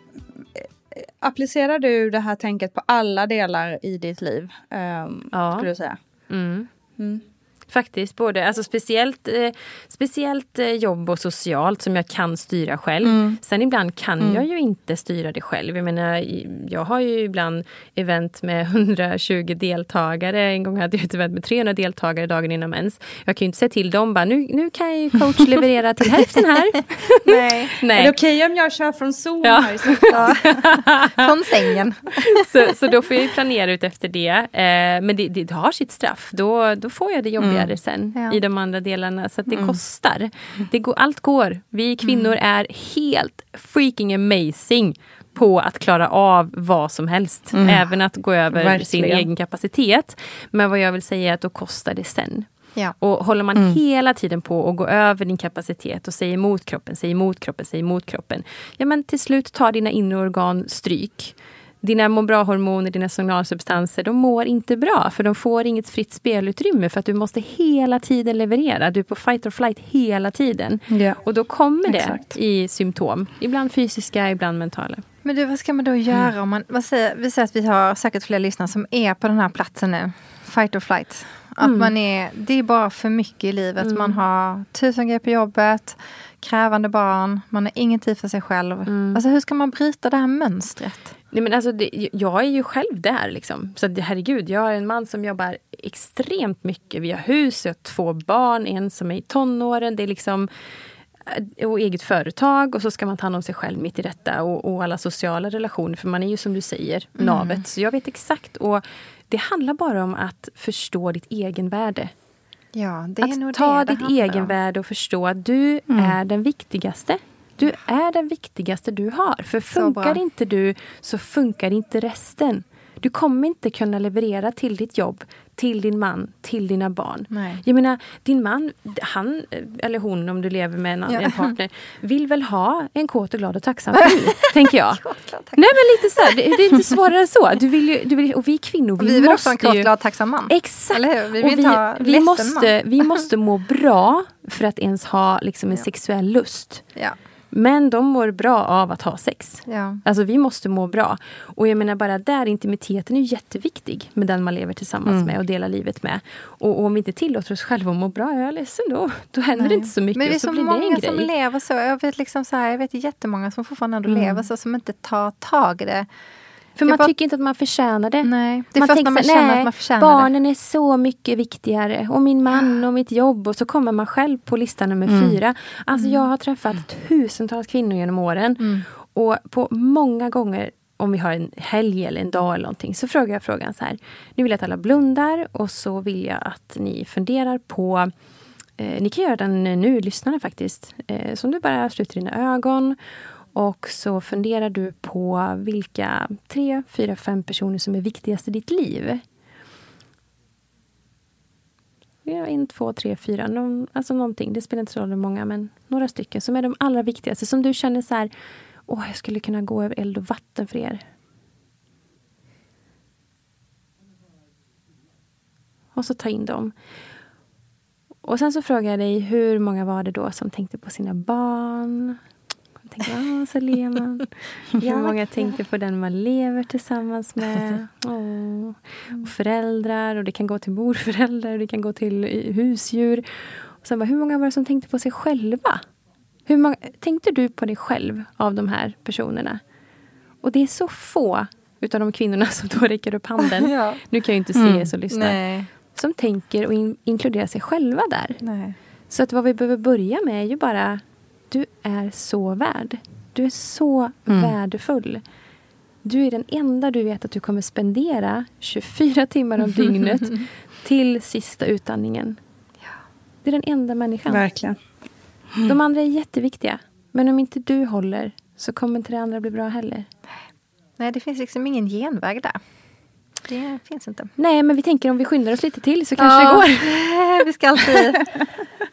Applicerar du det här tänket på alla delar i ditt liv? Um, Ja. Skulle du säga? Mm. Mm. Faktiskt, både, alltså speciellt, eh, speciellt eh, jobb och socialt som jag kan styra själv. Mm. Sen ibland kan jag ju inte styra det själv. Jag menar, jag har ju ibland event med 120 deltagare. En gång hade jag ett event med 300 deltagare dagen innan mens. Jag kan ju inte säga till dem bara, nu, nu kan ju coach leverera till hälften här. Nej. Är Nej. det okej om jag kör från Zoom Ja. här Stockholm? Från sängen. så, så då får jag ju planera ut efter det. Eh, men det, det, har sitt straff. Då, då får jag det jobbigare sen Ja. i de andra delarna. Så att det kostar. Det går, allt går. Vi kvinnor är helt freaking amazing på att klara av vad som helst. Även att gå över sin Verkligen. egen kapacitet. Men vad jag vill säga är att då kostar det sen. Ja. Och håller man hela tiden på att gå över din kapacitet och säger emot kroppen, säger emot kroppen, säger emot kroppen. Ja men till slut tar dina inre organ stryk. Dina må bra-hormoner, dina signalsubstanser, de mår inte bra. För de får inget fritt spelutrymme för att du måste hela tiden leverera. Du är på fight or flight hela tiden. Ja. Och då kommer det Exakt. i symptom. Ibland fysiska, ibland mentala. Men du, vad ska man då göra om man... Vad säger, vi säger att vi har säkert fler lyssnare som är på den här platsen nu. Fight or flight. Att man är, det är bara för mycket i livet. Man har tusen grejer på jobbet, krävande barn, man har ingen tid för sig själv. Alltså hur ska man bryta det här mönstret? Nej, men alltså det, jag är ju själv där. Liksom. Så herregud, jag har en man som jobbar extremt mycket. Vi har hus, jag har två barn, en som är i tonåren. Det är liksom, eh, och eget företag och så ska man ta hand om sig själv mitt i detta. Och, och alla sociala relationer, för man är ju som du säger, navet. Så jag vet exakt. Och det handlar bara om att förstå ditt egenvärde. Ja, Att ta det ditt egenvärde och förstå att du är den viktigaste. Du är den viktigaste du har. För funkar inte du så funkar inte resten. Du kommer inte kunna leverera till ditt jobb, till din man, till dina barn. Nej. Jag menar, din man, han eller hon om du lever med en, Ja. en partner, vill väl ha en kåt och glad och tacksam fru, tänker jag. Nej men lite så här, det, det är inte svårare än så. Du vill ju, du vill, och vi kvinnor, Och vi, vi vill också måste ha en ju... glad tacksam man. Exakt! Vi Och vi, ledsen måste, man. vi måste må bra för att ens ha liksom en sexuell lust. Ja. Men de mår bra av att ha sex. Ja. Alltså vi måste må bra. Och jag menar bara där, intimiteten är jätteviktig med den man lever tillsammans Mm. med och delar livet med. Och, och om vi inte tillåter oss själva att må bra, jag är ledsen då. Då händer det inte så mycket Men det är så, så många som lever så. Jag vet, liksom så här, jag vet jättemånga som fortfarande ändå Mm. lever så, som inte tar tag i det. För man bara- tycker inte att man förtjänar det. Nej, det är man först när man känner nej, att man förtjänar barnen är så mycket viktigare. Och min man och mitt jobb. Och så kommer man själv på lista nummer Mm. fyra. Alltså jag har träffat tusentals kvinnor genom åren. Mm. Och på många gånger om vi har en helg eller en dag eller någonting så frågar jag frågan så här. Nu vill jag att alla blundar och så vill jag att ni funderar på eh, Ni kan göra den nu, lyssnarna faktiskt. Eh, så om du bara sluter dina ögon och så funderar du på vilka tre, fyra, fem personer som är viktigast i ditt liv. En, två, tre, fyra. Någon, alltså någonting. Det spelar inte så roll hur många, men några stycken som är de allra viktigaste. Som du känner så här, åh, jag skulle kunna gå över eld och vatten för er. Och så ta in dem. Och sen så frågar jag dig, hur många var det då som tänkte på sina barn? Tänkte, ja, så ler man. Hur många tänkte på den man lever tillsammans med? Och föräldrar, och det kan gå till morföräldrar, och det kan gå till eh, husdjur. Och sen bara, hur många var det som tänkte på sig själva? Hur många, tänkte du på dig själv av de här personerna? Och det är så få utav de kvinnorna som då räcker upp handen. Ja. Nu kan jag ju inte se er som lyssnar. Nej. Som tänker och in, inkluderar sig själva där. Nej. Så att vad vi behöver börja med är ju bara Du är så värd. Du är så värdefull. Du är den enda du vet att du kommer spendera 24 timmar om dygnet till sista utandningen. Det är den enda människan. Verkligen. De andra är jätteviktiga. Men om inte du håller så kommer inte det andra bli bra heller. Nej, det finns liksom ingen genväg där. Det finns inte. Nej, men vi tänker om vi skyndar oss lite till så kanske det går. vi ska alltid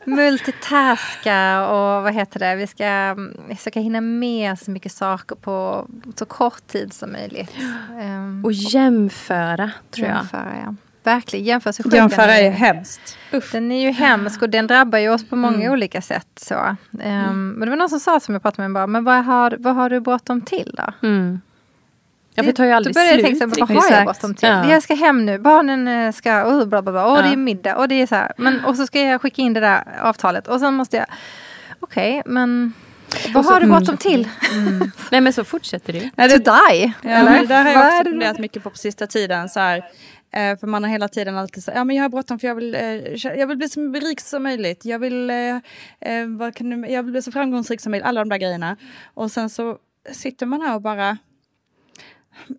multitaska och vad heter det, vi ska försöka hinna med så mycket saker på så kort tid som möjligt. Um, och jämföra, tror jämföra, jag. Ja. Verkligen, jämföra sig själv. Jämföra är hemskt. Uff. Den är ju hemsk och den drabbar ju oss på många mm. olika sätt. Så. Um, mm. Men det var någon som sa som jag pratade med, bara, men vad har, vad har du bråttom till då? Mm. Ja, för det tar ju aldrig slut. Då började jag tänka, vad har jag bråttom till? Ja. Jag ska hem nu, barnen eh, ska, och bla bla bla, och ja. det är middag, och det är så här. Men, och så ska jag skicka in det där avtalet, och sen måste jag, okej, okay, men vad har du bråttom mm. till? Mm. Nej men så fortsätter det ju. To die. Ja, eller? Det där har jag också funderat mycket på på sista tiden. Så här, eh, för man har hela tiden alltid sagt, ja men jag har bråttom för jag vill, eh, jag vill bli så rik som möjligt. Jag vill, vad kan du, jag vill bli så framgångsrik som möjligt. Alla de där grejerna. Och sen så sitter man här och bara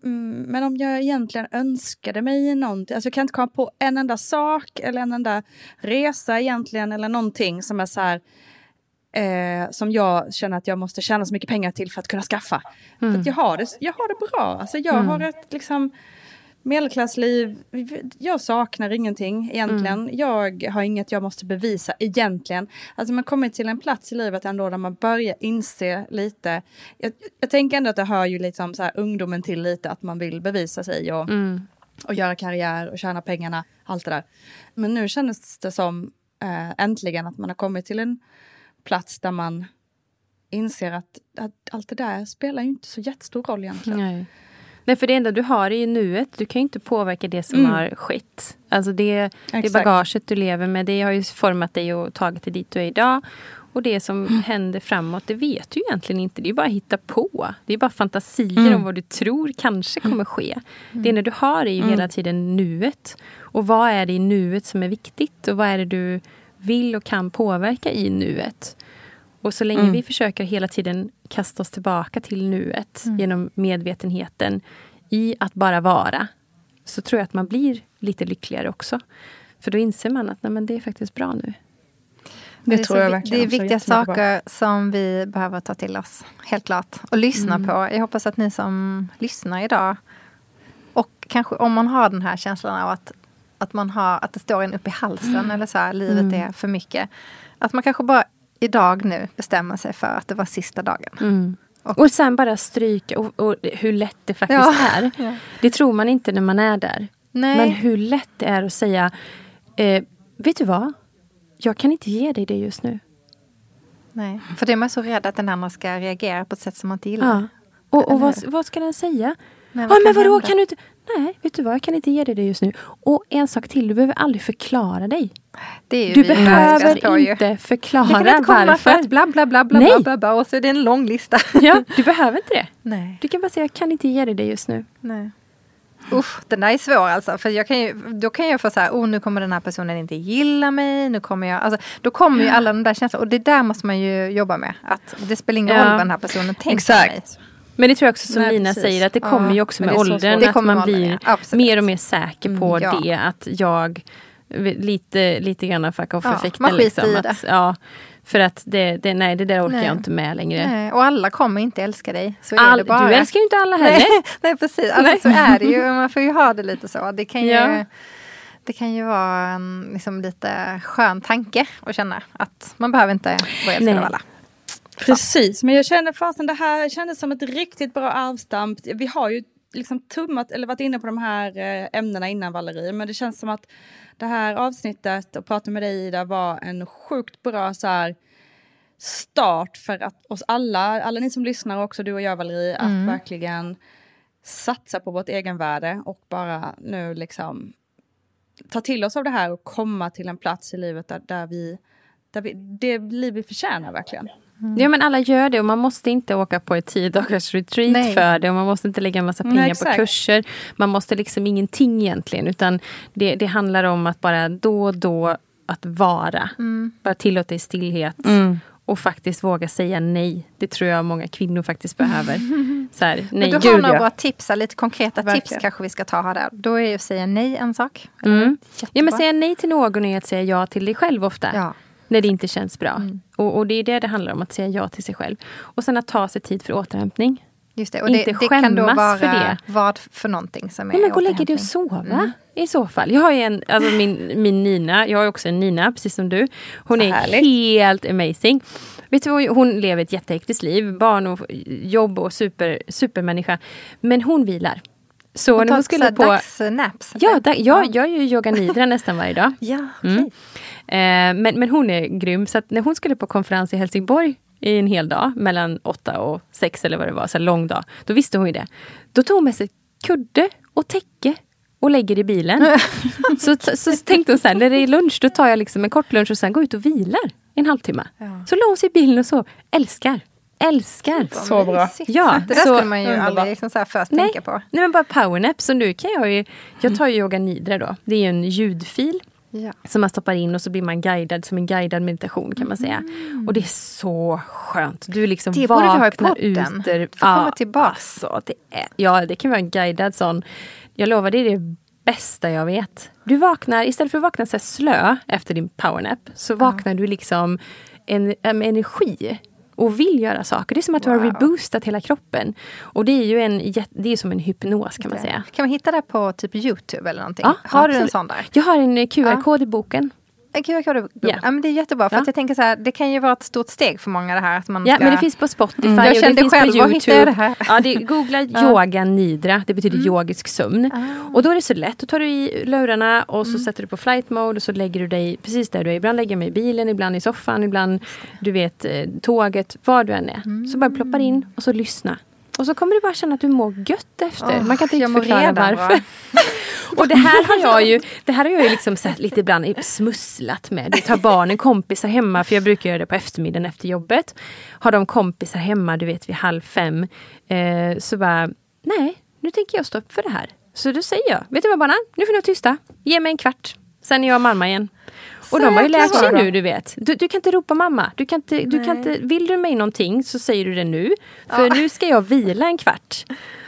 Mm, men om jag egentligen önskade mig någonting, alltså jag kan inte komma på en enda sak eller en enda resa egentligen eller någonting som är så här, eh, som jag känner att jag måste tjäna så mycket pengar till för att kunna skaffa. Mm. För jag, har det, jag har det bra, alltså jag mm. har ett liksom medelklassliv, jag saknar ingenting egentligen. Mm. Jag har inget jag måste bevisa egentligen. Alltså man kommer till en plats i livet ändå där man börjar inse lite. Jag, jag tänker ändå att det hör ju liksom så här ungdomen till lite att man vill bevisa sig och, mm. och göra karriär och tjäna pengarna, allt det där. Men nu känns det som äh, äntligen att man har kommit till en plats där man inser att, att allt det där spelar ju inte så jättestor roll egentligen. Nej. Nej, för det enda du har är ju nuet. Du kan ju inte påverka det som mm. har skett. Alltså det, det bagaget du lever med, det har ju format dig och tagit dig dit du är idag. Och det som mm. händer framåt, det vet du egentligen inte. Det är bara att hitta på. Det är bara fantasier mm. om vad du tror kanske kommer ske. Mm. Det enda du har är ju hela mm. tiden nuet. Och vad är det i nuet som är viktigt? Och vad är det du vill och kan påverka i nuet? Och så länge mm. vi försöker hela tiden kasta oss tillbaka till nuet mm. genom medvetenheten i att bara vara, så tror jag att man blir lite lyckligare också. För då inser man att nej, men det är faktiskt bra nu. Det, det tror jag verkligen. Det är viktiga saker som vi behöver ta till oss, helt klart. Och lyssna mm. på. Jag hoppas att ni som lyssnar idag och kanske om man har den här känslan av att, att, man har, att det står en upp i halsen mm. eller så här, livet mm. är för mycket. Att man kanske bara idag nu bestämma sig för att det var sista dagen. Mm. Och, och sen bara stryka och, och, hur lätt det faktiskt ja. är. Ja. Det tror man inte när man är där. Nej. Men hur lätt det är att säga eh, Vet du vad? Jag kan inte ge dig det just nu. Nej, för det är man så rädd att den andra ska reagera på ett sätt som man inte gillar. Ja. Och, och vad, vad, ska den säga? Nej, vad ah, men vadå, hända? kan du inte... Nej, vet du vad, jag kan inte ge dig det just nu. Och en sak till, du behöver aldrig förklara dig. du behöver inte förklara varför. Det kan inte komma för att bla bla bla bla, bla bla bla och så är det en lång lista. ja, du behöver inte det. Nej. Du kan bara säga, jag kan inte ge dig det just nu. Nej. Usch, den där är svår alltså. För jag kan ju, då kan jag få så här, oh nu kommer den här personen inte gilla mig. Nu kommer jag, alltså, då kommer ju alla de där känslorna. Och det där måste man ju jobba med. Att det spelar ingen roll vad den här personen tänker Exakt. mig. Men det tror jag också som Nej, Lina precis. säger att det kommer ja, ju också med åldern. Att man blir mer och mer säker på mm, ja. det. Att jag lite, lite grann fuck off effekten. Ja, liksom, att, ja, för att det, det, nej, det där orkar nej. jag inte med längre. Nej, och alla kommer inte älska dig. Så All, är det bara. Du älskar ju inte alla heller. Nej, nej precis, alltså, nej. så är det ju. Man får ju ha det lite så. Det kan ju, ja. det kan ju vara en liksom, lite skön tanke att känna att man behöver inte vara älskad av alla. Precis, men jag känner fasen det här kändes som ett riktigt bra arvstamp. Vi har ju liksom tummat eller varit inne på de här eh, ämnena innan Valerie, men det känns som att det här avsnittet och prata med dig Ida var en sjukt bra så här, start för att oss alla, alla ni som lyssnar också du och jag Valerie, mm. att verkligen satsa på vårt egenvärde och bara nu liksom ta till oss av det här och komma till en plats i livet där, där vi, där vi, det liv vi förtjänar verkligen. Mm. Ja men alla gör det och man måste inte åka på ett tio dagars retreat Nej. för det och man måste inte lägga en massa pengar Nej, på kurser. Man måste liksom ingenting egentligen utan det, det handlar om att bara då och då att vara. Mm. Bara tillåta i stillhet. Mm. Och faktiskt våga säga nej. Det tror jag många kvinnor faktiskt behöver. Så här, nej, men du har några bra tips, lite konkreta Verkligen. tips kanske vi ska ta här. Där. Då är ju att säga nej en sak. Mm. Ja men säga nej till någon är att säga ja till dig själv ofta. Ja. När det inte känns bra. Mm. Och, och, det är det det handlar om, att säga ja till sig själv. Och sen att ta sig tid för återhämtning. Just det, och inte det, det kan då skämmas vara för det. vad för någonting som är Nej, men gå och lägg dig och sova i så fall. Jag har ju en, alltså min, min Nina, jag har också en Nina precis som du. Hon är helt amazing. Vet du, hon lever ett jättehektiskt liv, barn och jobb och super, supermänniska. Men hon vilar. Så Och när hon skulle på... dagsnaps. Ja, da, jag, jag gör ju yoga nidra nästan varje dag. Ja, okej. Mm. Eh, men, men hon är grym. Så när hon skulle på konferens i Helsingborg i en hel dag, mellan åtta och sex eller vad det var, så lång dag. Då visste hon ju det. Då tog hon med sig kudde och täcke och lägger i bilen. så, så, så tänkte hon så här, när det är lunch, då tar jag liksom en kort lunch och sen går ut och vilar en halvtimme. Så la hon sig i bilen och så, älskar. Älskar. Så bra. Ja, det där så- skulle man ju aldrig liksom så här först Nej. tänka på. Nej men bara powernap. Så nu kan jag ju, jag tar ju yoga nidra då. Det är ju en ljudfil. Ja. Som man stoppar in och så blir man guidad som en guidad meditation kan man säga. Och det är så skönt. Du liksom Det borde vi ha i podden. ut där- Får komma tillbaks. Alltså, det är, ja, det kan vara en guidad sån. Jag lovar, det är det bästa jag vet. Du vaknar, istället för att vakna så här slö efter din powernap, så vaknar du liksom en, en energi och vill göra saker. Det är som att du har Wow. reboostat hela kroppen. Och det är ju en, det är som en hypnos kan man säga. Kan man hitta det på typ Youtube eller någonting? Ja, har du en absolut. sån där? Jag har en eh, QR-kod i boken. En QR-kod? Ja. Ja. men det är jättebra. För Ja. jag tänker så här, det kan ju vara ett stort steg för många det här. Att man Ja, ska... men det finns på Spotify Mm. Jag det kände finns själv, på var jag det här? Ja, det, googla yoga nidra, det betyder yogisk sömn. Ah. Och då är det så lätt, då tar du i lurarna och så sätter du på flight mode och så lägger du dig precis där du är. Ibland lägger jag mig i bilen, ibland i soffan, ibland du vet eh, tåget, var du än är. Så bara ploppar in och så lyssna. Och så kommer du bara känna att du mår gött efter. Åh, Man kan inte jag riktigt förklara redan varför. Och det här har jag ju, det här har jag ju liksom sett lite ibland smusslat med. Du tar barnen kompisar hemma, för jag brukar göra det på eftermiddagen efter jobbet. Har de kompisar hemma, du vet vid halv fem. Eh, så bara, nej, nu tänker jag stå upp för det här. Så då säger jag, vet du vad barnen, nu får ni vara tysta. Ge mig en kvart, sen är jag mamma igen. Och Så de har ju lärt sig nu, du vet. Du, du kan inte ropa mamma. Du kan inte, du kan inte, vill du mig någonting så säger du det nu. För nu ska jag vila en kvart.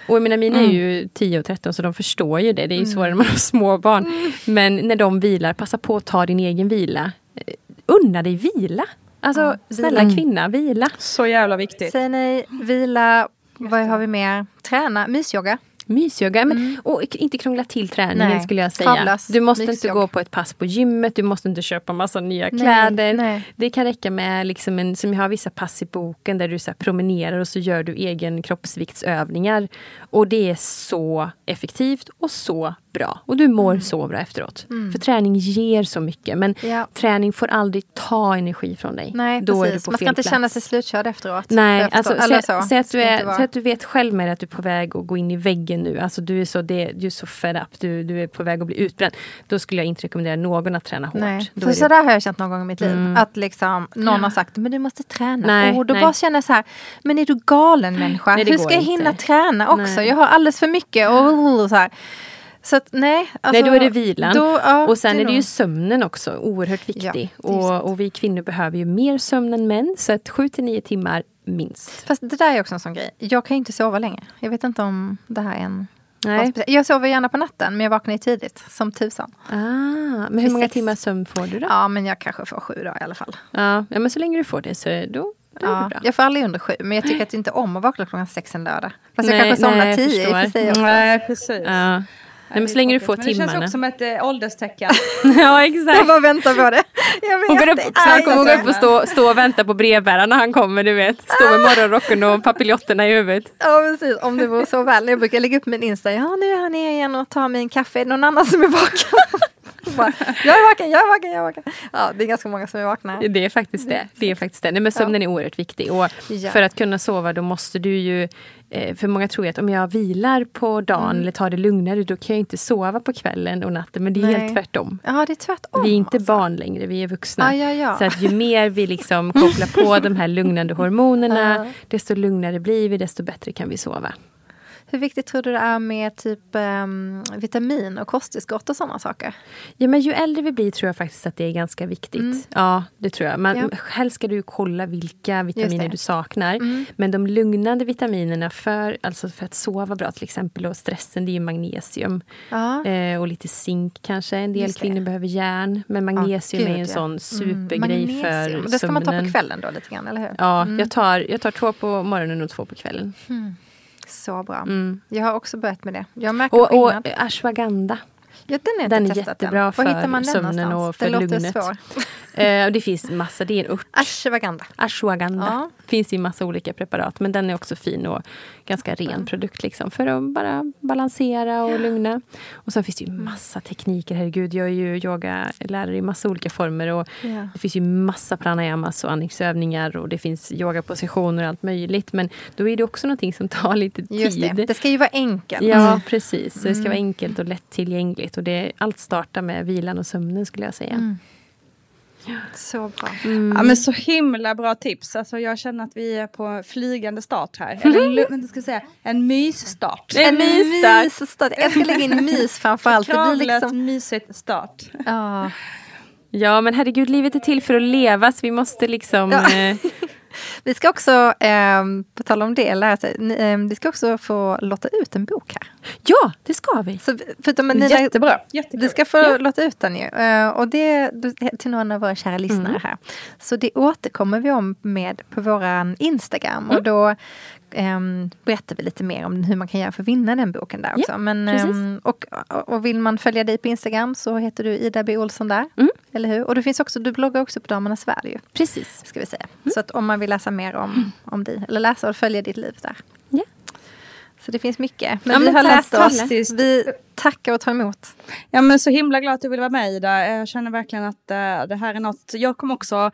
Och jag menar, mina är ju 10 och 13 så de förstår ju det. Det är ju svårare när man har små barn. Men när de vilar, passa på att ta din egen vila. Eh, Unna dig vila. Alltså snälla kvinna, vila. Så jävla viktigt. Säg nej, vila, vad har vi mer? Träna, mysyoga. Mysyoga, men, och inte krångla till träningen Nej, skulle jag säga. kravlös Du måste inte mysyoga. gå på ett pass på gymmet, du måste inte köpa massa nya Nej, kläder. nej. Det kan räcka med, liksom en, som jag har vissa pass i boken, där du så promenerar och så gör du egen kroppsviktsövningar. Och det är så effektivt och så bra. Och du mår så bra efteråt. För träning ger så mycket, men Mm. Ja. träning får aldrig ta energi från dig. Nej, Då är du precis. på Man ska inte plats. känna sig slutkörd efteråt. Nej, alltså, säg, så. säg, att du inte är, säg att du vet själv med dig att du är på väg att gå in i väggen nu. Alltså du är så, det, du är så fed up, du, du är på väg att bli utbränd. Då skulle jag inte rekommendera någon att träna hårt. Nej, Då för är det- sådär har jag känt någon gång i mitt liv. Att liksom någon har sagt, men du måste träna. Nej, och då nej. bara känner jag så här, men är du galen människa? Nej, Hur ska jag inte. hinna träna också? Jag har alldeles för mycket. Och, så här. Så att nej. Alltså, Nej, då är det vilan. då- ja, och sen är det ju sömnen också oerhört viktig. Ja, det och, och vi kvinnor behöver ju mer sömn än män. Så att 7 till 9 timmar minst. Fast det där är också en sån grej. Jag kan ju inte sova länge. Jag vet inte om det här är en... Nej. Jag sover gärna på natten, men jag vaknar ju tidigt. Som tusan. Ah, men hur många timmar sömn får du då? Ja, men jag kanske får sju dagar i alla fall. Ja, men så länge du får det så är- då, då är det Ja, bra. jag får aldrig under sju, men jag tycker att inte om att vakna klockan sex en lördag. Fast Nej, jag kanske somnar nej, tio i och för sig också. Nej, precis. Ja. Nej, men så länge du får Men det känns timmarna. också som ett äh, ålderstecken. ja, exakt. Jag bara väntar på det. Jag vet Hon går upp, det. kommer hon gå upp och stå, stå och vänta på brevbäraren när han kommer, du vet. Stå med morgonrocken och papilotterna i huvudet. Ja precis, om det vore så väl. Jag brukar lägga upp min Insta. Ja nu är han ner igen och tar mig en kaffe. Är det någon annan som är vaken? Bara, jag är vaken, jag är vaken, jag är vaken. Ja det är ganska många som är vakna. Det är faktiskt det. det, är faktiskt det. Nej, men sömnen är oerhört viktig. Och Ja. För att kunna sova då måste du ju... eh, För många tror att om jag vilar på dagen Mm. eller tar det lugnare då kan jag inte sova på kvällen och natten. Men det är Nej. helt tvärtom. Ja det är tvärtom. Vi är inte alltså. barn längre, vi är vuxna. Ja, ja, ja. Så att ju mer vi liksom kopplar på de här lugnande hormonerna, desto lugnare blir vi, desto bättre kan vi sova. Hur viktigt tror du det är med typ ehm, vitamin och kosttillskott och sådana saker? Ja, men ju äldre vi blir tror jag faktiskt att det är ganska viktigt. Ja, det tror jag. Men Ja. helst ska du kolla vilka vitaminer du saknar. Men de lugnande vitaminerna för, alltså för att sova bra till exempel och stressen, det är ju magnesium. Ja. Eh, och lite zink kanske. En del kvinnor behöver järn. Men magnesium Ja, är gud, en ja. sån Mm, supergrej magnesium. för Det ska man ta på sömnen. kvällen då lite grann, eller hur? Ja, jag, tar, jag tar två på morgonen och två på kvällen. Så bra. Mm. Jag har också börjat med det. Jag märker Och, och skillnad. ashwaganda. ja, den är, den är jättebra än. Var hittar för man den sömnen någonstans? och för den lugnet. låter svår. Eh, och det finns massa, det är en ört. Ashwagandha. Ashwagandha. Ja. Finns i massa olika preparat. Men den är också fin och ganska ren produkt. Liksom, för att bara balansera och lugna. Och sen finns det ju massa tekniker. Herregud, jag är ju yogalärare i massa olika former. Och Ja. Det finns ju massa pranayamas och andningsövningar. Och det finns yogapositioner och allt möjligt. Men då är det också någonting som tar lite tid. Just det. Det ska ju vara enkelt. Ja, precis. Så det ska vara Mm. enkelt och lättillgängligt. Och det, allt startar med vilan och sömnen skulle jag säga. Mm. Så bra. Ja, men så himla bra tips. Alltså, jag känner att vi är på flygande start här. Eller lu- vänta, ska jag säga, en mysstart. En mysstart. mysstart. Jag ska lägga in mys framförallt. Det blir Kravlös liksom... mysigt start. Ja. Ja, men herregud, livet är till för att leva. Så vi måste liksom... Ja. Eh, Vi ska också, eh, på tal om det, lära sig, ni, eh, vi ska också få lotta ut en bok här. ja, det ska vi. Så, förutom Nina, Jättebra. Jättekul. Vi ska få låta ut den ju. Eh, och det till någon av våra kära lyssnare Mm. här. Så det återkommer vi om med på våran Instagram. Mm. Och då ehm, berättar vi lite mer om hur man kan göra för att vinna den boken där också. Men, precis. ehm, och, och vill man följa dig på Instagram så heter du Ida B Olsson där. Mm. Eller hur? Och du, finns också, du bloggar också på Damernas Värld ju. Precis. Ska vi säga. Så att om man vill läsa mer om, om dig, eller läsa och följa ditt liv där. Ja. Så det finns mycket. Ja, vi men har läst oss. Vi tackar och tar emot. Ja men så himla glad att du vill vara med Ida. Jag känner verkligen att eh, det här är något. Jag kommer också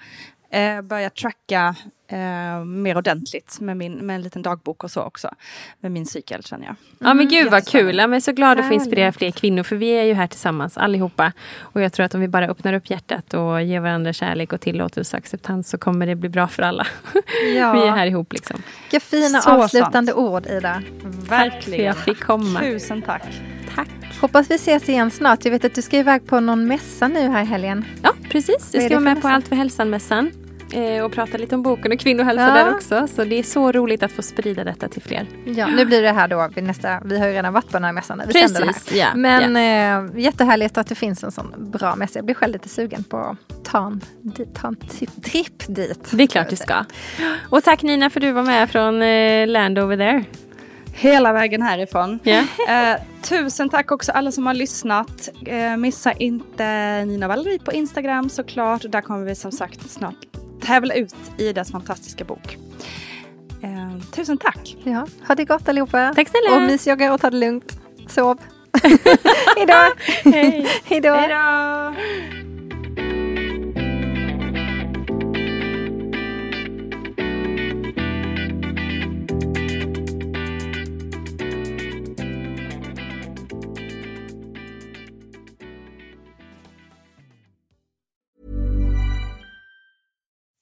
eh, börja tracka eh, mer ordentligt med, min, med en liten dagbok och så också. Med min cykel känner jag. Ja men gud vad kul. Jag är så glad att få inspirera fler kvinnor. För vi är ju här tillsammans allihopa. Och jag tror att om vi bara öppnar upp hjärtat och ger varandra kärlek och tillåtelse och acceptans så kommer det bli bra för alla. Ja. vi är här ihop liksom. Vilka fina Så avslutande ord Ida. Tack för att jag fick komma. Tusen tack. Tack. Hoppas vi ses igen snart. Jag vet att du ska iväg på någon mässa nu här i helgen. Ja precis. Jag ska vara med på? Allt för hälsan-mässan. Eh, och prata lite om boken och kvinnohälsa Ja. där också. Så det är så roligt att få sprida detta till fler. Ja, nu blir det här då vid nästa, vi har ju redan varit på den här mässan när vi sände det Precis, här. ja, Men Eh, jättehärligt att det finns en sån bra mässa. Jag blir själv lite sugen på att ta en, dit- ta en tri- tripp dit. Det är klart du ska. Och tack Nina för att du var med från eh, Land over there. Hela vägen härifrån. Ja. Eh, tusen tack också alla som har lyssnat. Eh, missa inte Nina Valerie på Instagram såklart. Där kommer vi som sagt snart tävla ut Idas fantastiska bok. Eh, tusen tack. Ja, ha det gott allihopa. Tack snälla. Och mysjogga och ta det lugnt. Sov. Hejdå. Hej. Hejdå. Hej